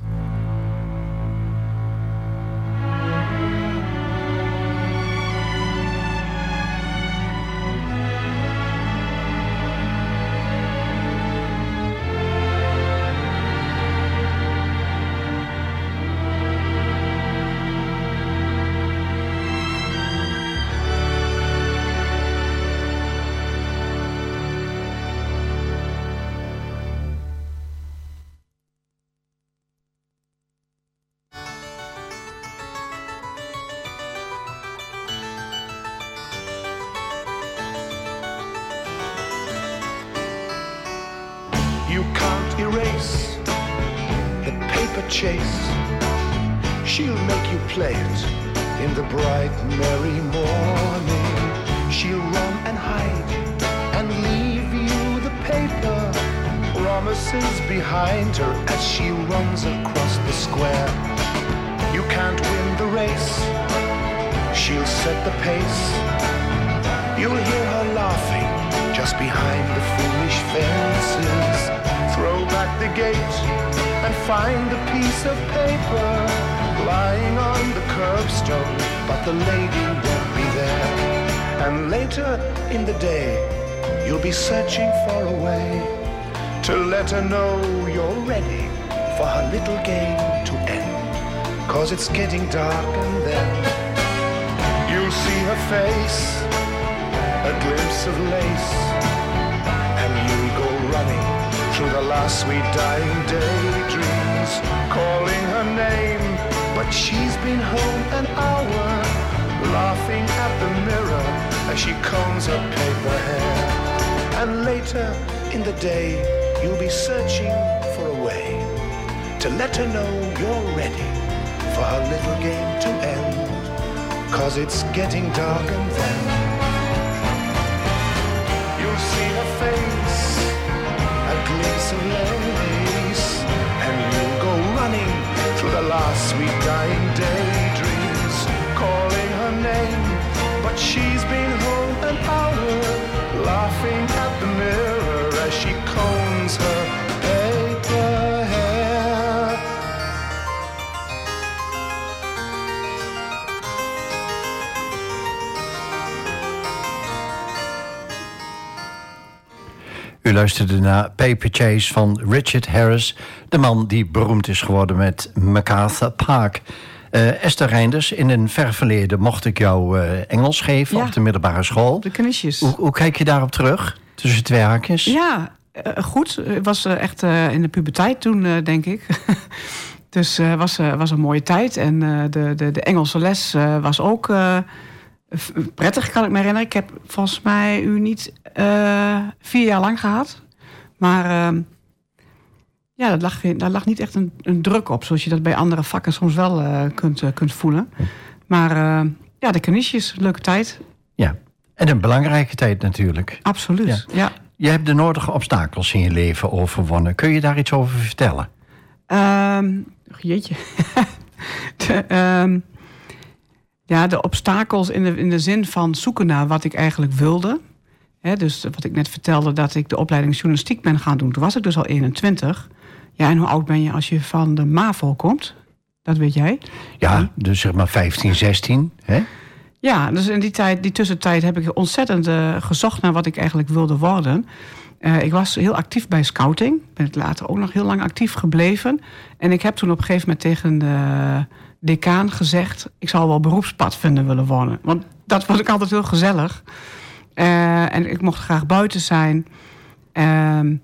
[SPEAKER 4] promises behind her as she runs across the square. You can't win the race, she'll set the pace. You'll hear her laughing just behind the foolish fences. Throw back the gate and find the piece of paper lying on the curbstone, but the lady won't be there. And later in the day, you'll be searching for a way Cause it's getting dark and then you'll see her face, a glimpse of lace, and you'll go running through the last sweet dying daydreams, calling her name. But she's been home an hour, laughing at the mirror as she combs her paper hair. And later in the day, you'll be searching for a way to let her know you're ready for her little game to end. Cause it's getting dark and then you'll see her face, a glimpse of lace, and you'll go running through the last sweet dying daydreams, calling her name. But she's been home an hour, laughing at the mirror
[SPEAKER 1] luisterde naar Paper Chase van Richard Harris, de man die beroemd is geworden met MacArthur Park. Uh, Esther Reinders, in een ver verleden mocht ik jou uh, Engels geven
[SPEAKER 2] Ja.
[SPEAKER 1] op de middelbare school.
[SPEAKER 2] De knisjes.
[SPEAKER 1] Hoe, hoe kijk je daarop terug? Tussen twee haakjes?
[SPEAKER 2] Ja, eh, goed. Ik was eh, echt eh, in de puberteit toen, eh, denk ik. <laughs> dus het was, eh, was een mooie tijd. En eh, de, de, de Engelse les eh, was ook eh, prettig, kan ik me herinneren. Ik heb volgens mij u niet eh, vier jaar lang gehad. Maar ehm, ja, dat lag, daar lag niet echt een, een druk op. Zoals je dat bij andere vakken soms wel eh, kunt, eh, kunt voelen. Maar ja, de knisjes, leuke tijd.
[SPEAKER 1] Ja. En een belangrijke tijd natuurlijk.
[SPEAKER 2] Absoluut. ja.
[SPEAKER 1] Je hebt de nodige obstakels in je leven overwonnen. Kun je daar iets over vertellen?
[SPEAKER 2] Ehm, jeetje. <laughs> de, ehm, ja, de obstakels in de, in de zin van zoeken naar wat ik eigenlijk wilde. Dus wat ik net vertelde, dat ik de opleiding journalistiek ben gaan doen. Toen was ik dus al 21. Ja, en hoe oud ben je als je van de MAVO komt? Dat weet jij.
[SPEAKER 1] Ja, dus zeg maar 15, 16. Hè?
[SPEAKER 2] Ja, dus in die, tijd, die tussentijd heb ik ontzettend eh, gezocht naar wat ik eigenlijk wilde worden. Eh, ik was heel actief bij scouting. Ben het later ook nog heel lang actief gebleven. En ik heb toen op een gegeven moment tegen de decaan gezegd... ik zou wel beroepspadvinder willen worden. Want dat vond ik altijd heel gezellig. Eh, en ik mocht graag buiten zijn. Ehm,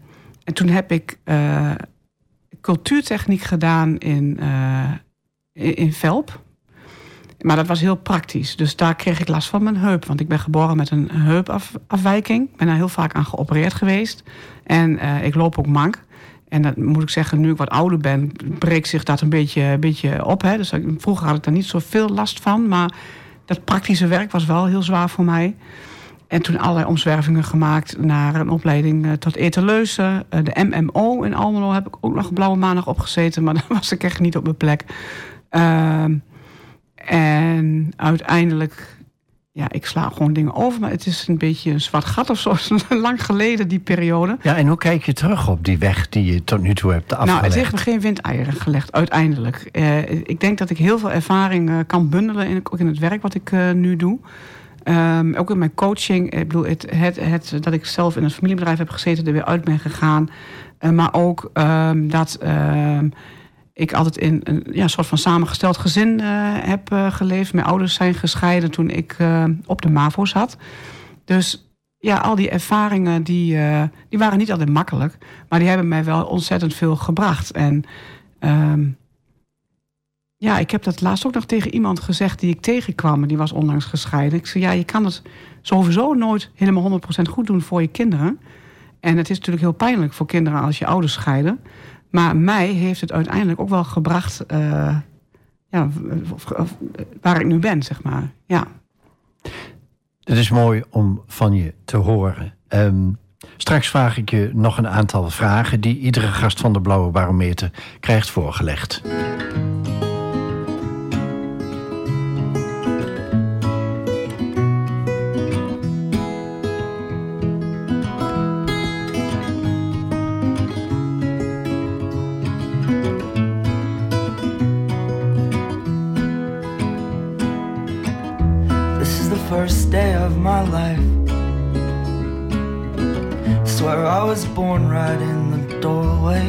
[SPEAKER 2] en toen heb ik eh, cultuurtechniek gedaan in, eh, in, in Velp. Maar dat was heel praktisch. Dus daar kreeg ik last van mijn heup. Want ik ben geboren met een heupafwijking. Ik ben daar heel vaak aan geopereerd geweest. En ik loop ook mank. En dat moet ik zeggen, nu ik wat ouder ben, breekt zich dat een beetje, beetje op. Hè. Dus vroeger had ik daar niet zoveel last van. Maar dat praktische werk was wel heel zwaar voor mij. En toen allerlei omzwervingen gemaakt naar een opleiding eh, tot etaleuze. Eh, de MMO in Almelo heb ik ook nog blauwe maandag opgezeten. Maar <laughs> daar was ik echt niet op mijn plek. Ehm, en uiteindelijk, ja, ik sla gewoon dingen over. Maar het is een beetje een zwart gat of zo. <laughs> Lang geleden, die periode.
[SPEAKER 1] Ja, en hoe kijk je terug op die weg die je tot nu toe hebt afgelegd?
[SPEAKER 2] Nou, het heeft me geen windeieren gelegd, uiteindelijk. Eh, ik denk dat ik heel veel ervaring kan bundelen, in, ook in het werk wat ik nu doe. Ehm, ook in mijn coaching. Ik bedoel, het, het, het, dat ik zelf in een familiebedrijf heb gezeten, er weer uit ben gegaan. Eh, maar ook ehm, dat ehm, ik altijd in een ja, soort van samengesteld gezin eh, heb eh, geleefd. Mijn ouders zijn gescheiden toen ik op de MAVO zat. Dus ja, al die ervaringen die, die waren niet altijd makkelijk. Maar die hebben mij wel ontzettend veel gebracht. En ja, ik heb dat laatst ook nog tegen iemand gezegd die ik tegenkwam. En die was onlangs gescheiden. Ik zei, ja, je kan het sowieso nooit helemaal 100% goed doen voor je kinderen. En het is natuurlijk heel pijnlijk voor kinderen als je ouders scheiden. Maar mij heeft het uiteindelijk ook wel gebracht... eh, ja, waar ik nu ben, zeg maar. Ja.
[SPEAKER 1] Het is mooi om van je te horen. Ehm, straks vraag ik je nog een aantal vragen die iedere gast van de Blauwe Barometer krijgt voorgelegd.
[SPEAKER 3] First day of my life. Swear I was born right in the doorway.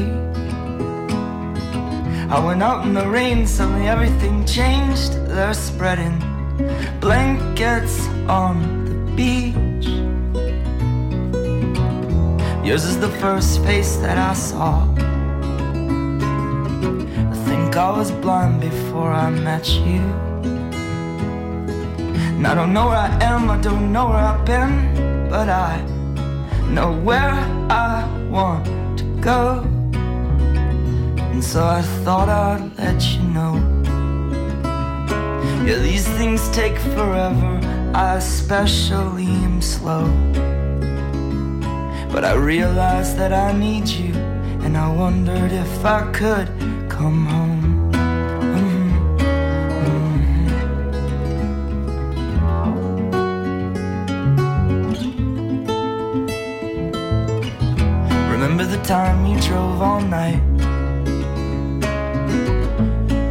[SPEAKER 3] I went out in the rain, suddenly everything changed. They're spreading blankets on the beach. Yours is the first face that I saw. I think I was blind before I met you. And I don't know where I am, I don't know where I've been, but I know where I want to go. And so I thought I'd let you know. Yeah, these things take forever, I especially am slow. But I realized that I need you, and I wondered if I could come home. Drove all night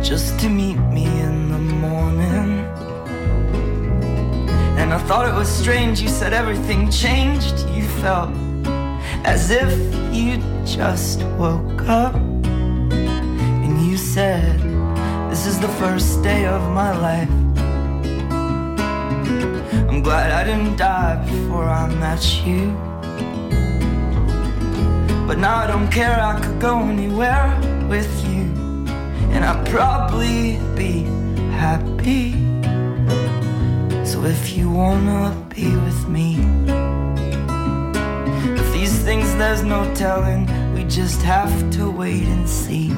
[SPEAKER 3] just to meet me in the morning? And I thought it was strange, you said everything changed. You felt as if you just woke up and you said, This is the first day of my life. I'm glad I didn't die before I met you. But now I don't care, I could go anywhere with you, and I'd probably be happy. So if you wanna be with me, if these things there's no telling, we just have to wait and see.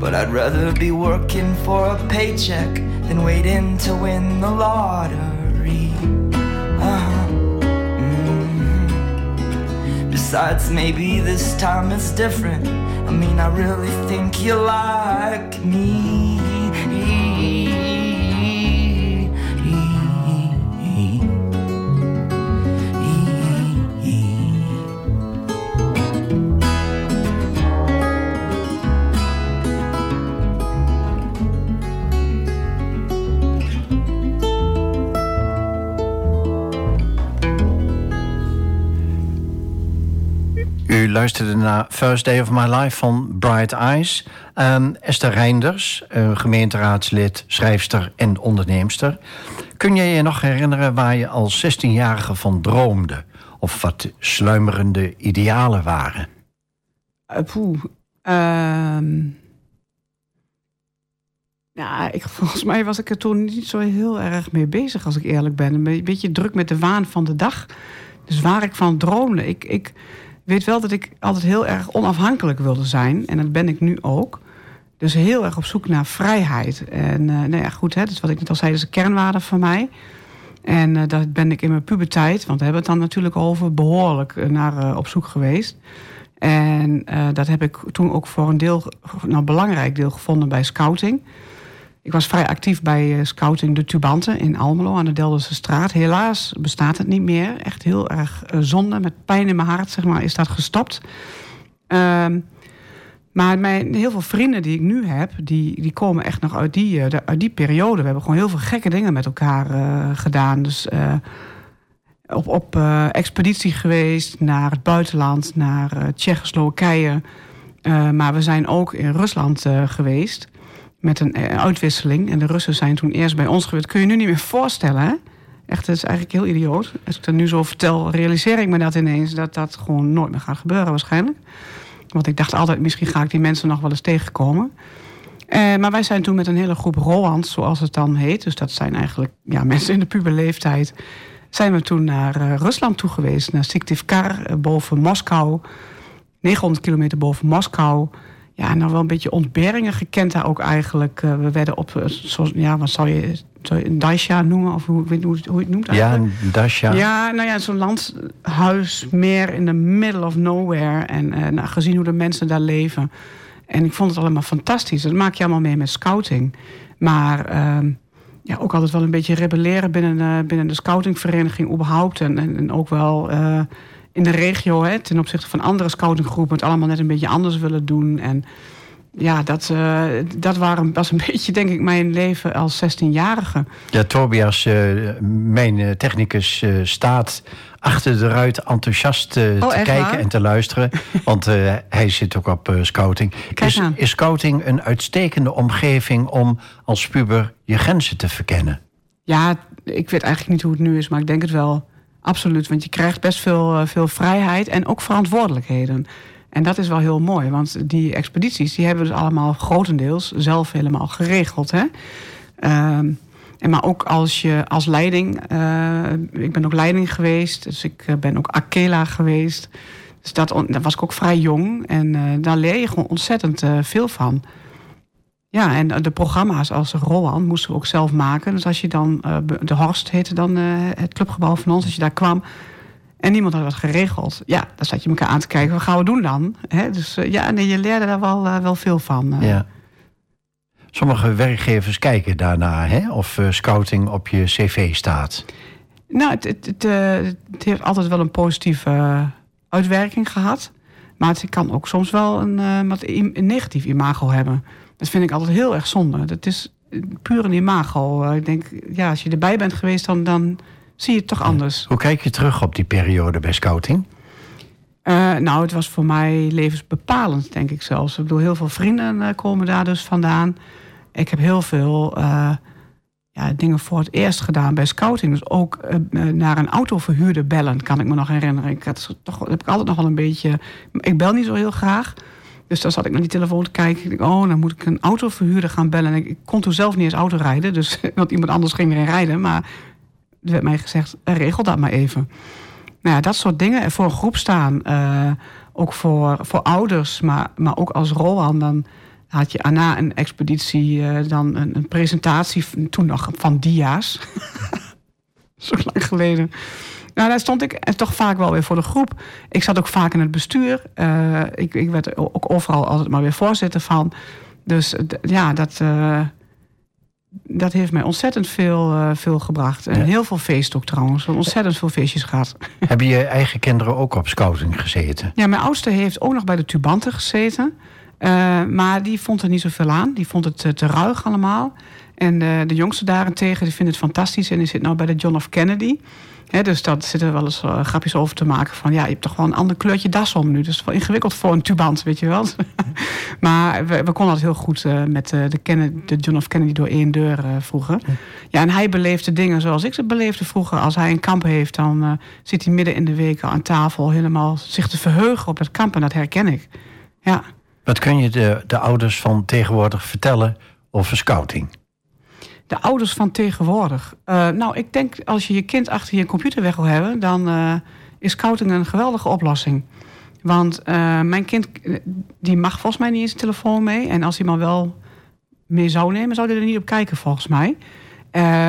[SPEAKER 3] But I'd rather be working for a paycheck than waiting to win the lottery. Besides, maybe this time it's different. I mean, I really think you like me.
[SPEAKER 1] Luisterde naar First Day of My Life van Bright Eyes. Um, Esther Reinders, uh, gemeenteraadslid, schrijfster en onderneemster. Kun je je nog herinneren waar je als 16-jarige van droomde? Of wat sluimerende idealen waren?
[SPEAKER 2] Uh, poeh. Ehm. Ik, <laughs> volgens mij was ik er toen niet zo heel erg mee bezig, als ik eerlijk ben. Een beetje druk met de waan van de dag. Dus waar ik van droomde. Ik, ik weet wel dat ik altijd heel erg onafhankelijk wilde zijn. En dat ben ik nu ook. Dus heel erg op zoek naar vrijheid. En uh, nou ja, goed, hè, dus wat ik net al zei, is een kernwaarde van mij. En uh, dat ben ik in mijn puberteit, want we hebben het dan natuurlijk over, behoorlijk naar uh, op zoek geweest. En dat heb ik toen ook voor een deel, nou belangrijk deel gevonden bij scouting. Ik was vrij actief bij scouting De Tubanten in Almelo aan de Delderse straat. Helaas bestaat het niet meer. Echt heel erg zonde. Met pijn in mijn hart zeg maar, is dat gestopt. Um, maar mijn, heel veel vrienden die ik nu heb, die, die komen echt nog uit die, uit die periode. We hebben gewoon heel veel gekke dingen met elkaar gedaan. Dus op, op expeditie geweest naar het buitenland, naar Tsjechoslowakije. maar we zijn ook in Rusland geweest met een uitwisseling. En de Russen zijn toen eerst bij ons geweest. kun je nu niet meer voorstellen, hè? Echt, het is eigenlijk heel idioot. Als ik dat nu zo vertel, realiseer ik me dat ineens... dat dat gewoon nooit meer gaat gebeuren waarschijnlijk. Want ik dacht altijd, misschien ga ik die mensen nog wel eens tegenkomen. Uh, maar wij zijn toen met een hele groep Roland, zoals het dan heet... dus dat zijn eigenlijk ja, <laughs> mensen in de puberleeftijd... zijn we toen naar uh, Rusland toe geweest, naar Syktyvkar, uh, boven Moskou. 900 kilometer boven Moskou. Ja, nou wel een beetje ontberingen gekend daar ook eigenlijk. we werden op, zo, ja, wat zou je een Dacia noemen, of hoe, weet hoe, hoe je het noemt
[SPEAKER 1] eigenlijk. Ja, een Dacia.
[SPEAKER 2] Ja, nou ja, zo'n landhuis meer in the middle of nowhere. En uh, nou, gezien hoe de mensen daar leven. En ik vond het allemaal fantastisch. Dat maak je allemaal mee met scouting. Maar uh, ja, ook altijd wel een beetje rebelleren binnen, binnen de scoutingvereniging überhaupt. En, en, en ook wel in de regio, hè, ten opzichte van andere scoutinggroepen... het allemaal net een beetje anders willen doen. En ja, dat, uh, dat waren, was een <laughs> beetje, denk ik, mijn leven als 16-jarige.
[SPEAKER 1] Ja, Tobias, uh, mijn technicus, uh, staat achter de ruit enthousiast oh, te kijken waar? en te luisteren. <laughs> want hij zit ook op scouting. Is, is, scouting een uitstekende omgeving om als puber je grenzen te verkennen?
[SPEAKER 2] Ja, ik weet eigenlijk niet hoe het nu is, maar ik denk het wel. Absoluut, want je krijgt best veel, veel vrijheid en ook verantwoordelijkheden. En dat is wel heel mooi, want die expedities die hebben we dus allemaal grotendeels zelf helemaal geregeld. Hè? Um, en maar ook als je als leiding, uh, ik ben ook leiding geweest, dus ik ben ook Akela geweest. Dus dat, daar was ik ook vrij jong en daar leer je gewoon ontzettend veel van. Ja, en de programma's als Roland moesten we ook zelf maken. Dus als je dan, de Horst heette dan het clubgebouw van ons, als je daar kwam, en niemand had wat geregeld. Ja, dan zat je elkaar aan te kijken. Wat gaan we doen dan? Dus uh, ja, nee, je leerde daar wel, wel veel van.
[SPEAKER 1] Ja. Sommige werkgevers kijken daarna hè? of scouting op je cv staat.
[SPEAKER 2] Nou, het, het, het, het, heeft altijd wel een positieve uitwerking gehad. Maar het kan ook soms wel een, een negatief imago hebben. Dat vind ik altijd heel erg zonde. Dat is puur een imago. Ik denk, ja, als je erbij bent geweest, dan, dan zie je het toch anders.
[SPEAKER 1] Hoe kijk je terug op die periode bij scouting?
[SPEAKER 2] Uh, nou, het was voor mij levensbepalend, denk ik zelfs. Ik bedoel, heel veel vrienden uh, komen daar dus vandaan. Ik heb heel veel uh, ja, dingen voor het eerst gedaan bij scouting. Dus ook naar een autoverhuurder bellen, kan ik me nog herinneren. Ik had, toch, heb ik altijd nog wel een beetje... Ik bel niet zo heel graag. Dus dan zat ik naar die telefoon te kijken. Ik oh, dan moet ik een autoverhuurder gaan bellen. ik, ik kon toen zelf niet eens auto rijden. Dus, <laughs> want iemand anders ging erin rijden. Maar er werd mij gezegd, regel dat maar even. Nou ja, dat soort dingen. Voor een groep staan. Uh, ook voor, voor ouders, maar, maar ook als Roland. Dan had je na een expeditie uh, dan een, een, presentatie, toen nog van dia's. <laughs> Zo lang geleden. Nou, daar stond ik toch vaak wel weer voor de groep. Ik zat ook vaak in het bestuur. Uh, ik, ik werd ook overal altijd maar weer voorzitter van. Dus ja, dat, dat heeft mij ontzettend veel, uh, veel gebracht. En heel veel feest ook trouwens. Ontzettend veel feestjes gehad.
[SPEAKER 1] Hebben je eigen kinderen ook op scouting gezeten?
[SPEAKER 2] Ja, mijn oudste heeft ook nog bij de Tubanten gezeten. Maar die vond er niet zoveel aan. Die vond het te ruig allemaal. En de jongste daarentegen die vindt het fantastisch. En die zit nou bij de John F. Kennedy dus daar zitten wel eens uh, grapjes over te maken van... ja, je hebt toch wel een ander kleurtje das om nu. Dus wel ingewikkeld voor een tubant, weet je wel. <laughs> maar we, we, konden altijd heel goed uh, met uh, de, Kennedy, de John F. Kennedy door één deur vroeger. Ja, en hij beleefde dingen zoals ik ze beleefde vroeger. Als hij een kamp heeft, dan zit hij midden in de week aan tafel... helemaal zich te verheugen op het kamp. En dat herken ik. Ja.
[SPEAKER 1] Wat kun je de, de ouders van tegenwoordig vertellen over scouting?
[SPEAKER 2] De ouders van tegenwoordig. Uh, nou, ik denk als je je kind achter je computer weg wil hebben, dan uh, is scouting een geweldige oplossing. Want uh, mijn kind, die mag volgens mij niet eens een telefoon mee. En als hij maar wel mee zou nemen, zou hij er niet op kijken, volgens mij.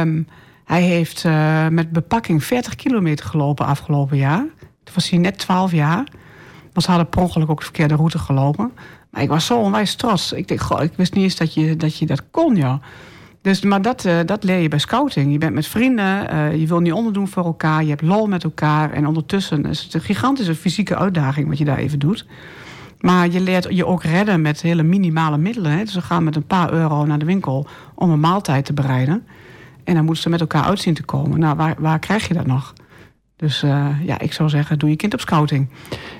[SPEAKER 2] Um, hij heeft met bepakking 40 kilometer gelopen afgelopen jaar. Toen was hij net 12 jaar. Was hadden per ongeluk ook de verkeerde route gelopen. Maar ik was zo onwijs trots. Ik denk, ik wist niet eens dat je dat, je dat kon, ja. Dus, maar dat, uh, dat leer je bij scouting. Je bent met vrienden, uh, je wil niet onderdoen voor elkaar, je hebt lol met elkaar. En ondertussen is het een gigantische fysieke uitdaging wat je daar even doet. Maar je leert je ook redden met hele minimale middelen. Hè. Dus we gaan met een paar euro naar de winkel om een maaltijd te bereiden. En dan moeten ze met elkaar uitzien te komen. Nou, waar, waar krijg je dat nog? Dus uh, ja, ik zou zeggen, doe je kind op scouting.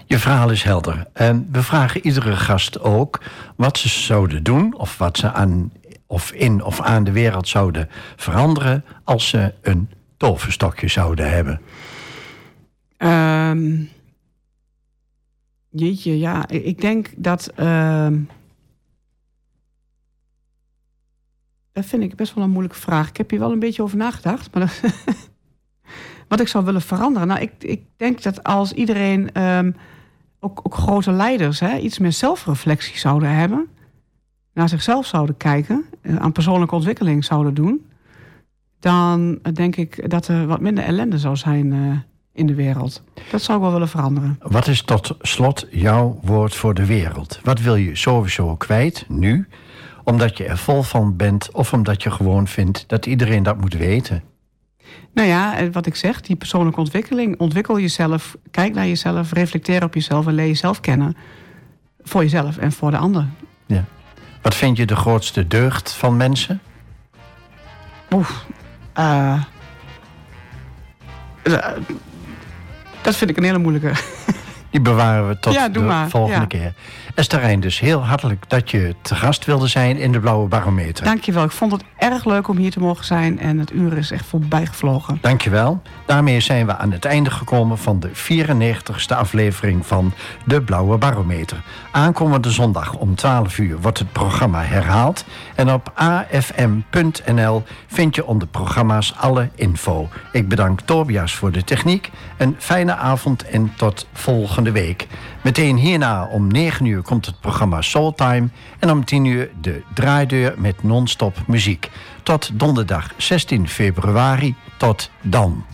[SPEAKER 1] Je verhaal is helder. En we vragen iedere gast ook wat ze zouden doen... of wat ze aan of in of aan de wereld zouden veranderen als ze een toverstokje zouden hebben?
[SPEAKER 2] Um, jeetje, ja. Ik denk dat. Uh, dat vind ik best wel een moeilijke vraag. Ik heb hier wel een beetje over nagedacht. Maar <laughs> wat ik zou willen veranderen. Nou, ik, ik denk dat als iedereen, um, ook, ook grote leiders, hè, iets meer zelfreflectie zouden hebben naar zichzelf zouden kijken, eh, aan persoonlijke ontwikkeling zouden doen, dan denk ik dat er wat minder ellende zou zijn uh, in de wereld. Dat zou ik wel willen veranderen.
[SPEAKER 1] Wat is tot slot jouw woord voor de wereld? Wat wil je sowieso kwijt nu, omdat je er vol van bent of omdat je gewoon vindt dat iedereen dat moet weten?
[SPEAKER 2] Nou ja, eh, wat ik zeg, die persoonlijke ontwikkeling. Ontwikkel jezelf, kijk naar jezelf, reflecteer op jezelf en leer jezelf kennen. Voor jezelf en voor de ander.
[SPEAKER 1] Ja. Wat vind je de grootste deugd van mensen?
[SPEAKER 2] Oeh, uh, dat vind ik een hele moeilijke.
[SPEAKER 1] Die bewaren we tot de volgende keer. Esther dus heel hartelijk dat je te gast wilde zijn in de Blauwe Barometer.
[SPEAKER 2] Dankjewel. Ik vond het erg leuk om hier te mogen zijn en het uur is echt voorbij gevlogen.
[SPEAKER 1] Dankjewel. Daarmee zijn we aan het einde gekomen van de 94ste aflevering van de Blauwe Barometer. Aankomende zondag om 12 uur wordt het programma herhaald en op afm.nl vind je onder programma's alle info. Ik bedank Tobias voor de techniek. Een fijne avond en tot volgende week. Meteen hierna om 9 uur komt het programma Soultime en om 10 uur de draaideur met non-stop muziek. Tot donderdag 16 februari. Tot dan.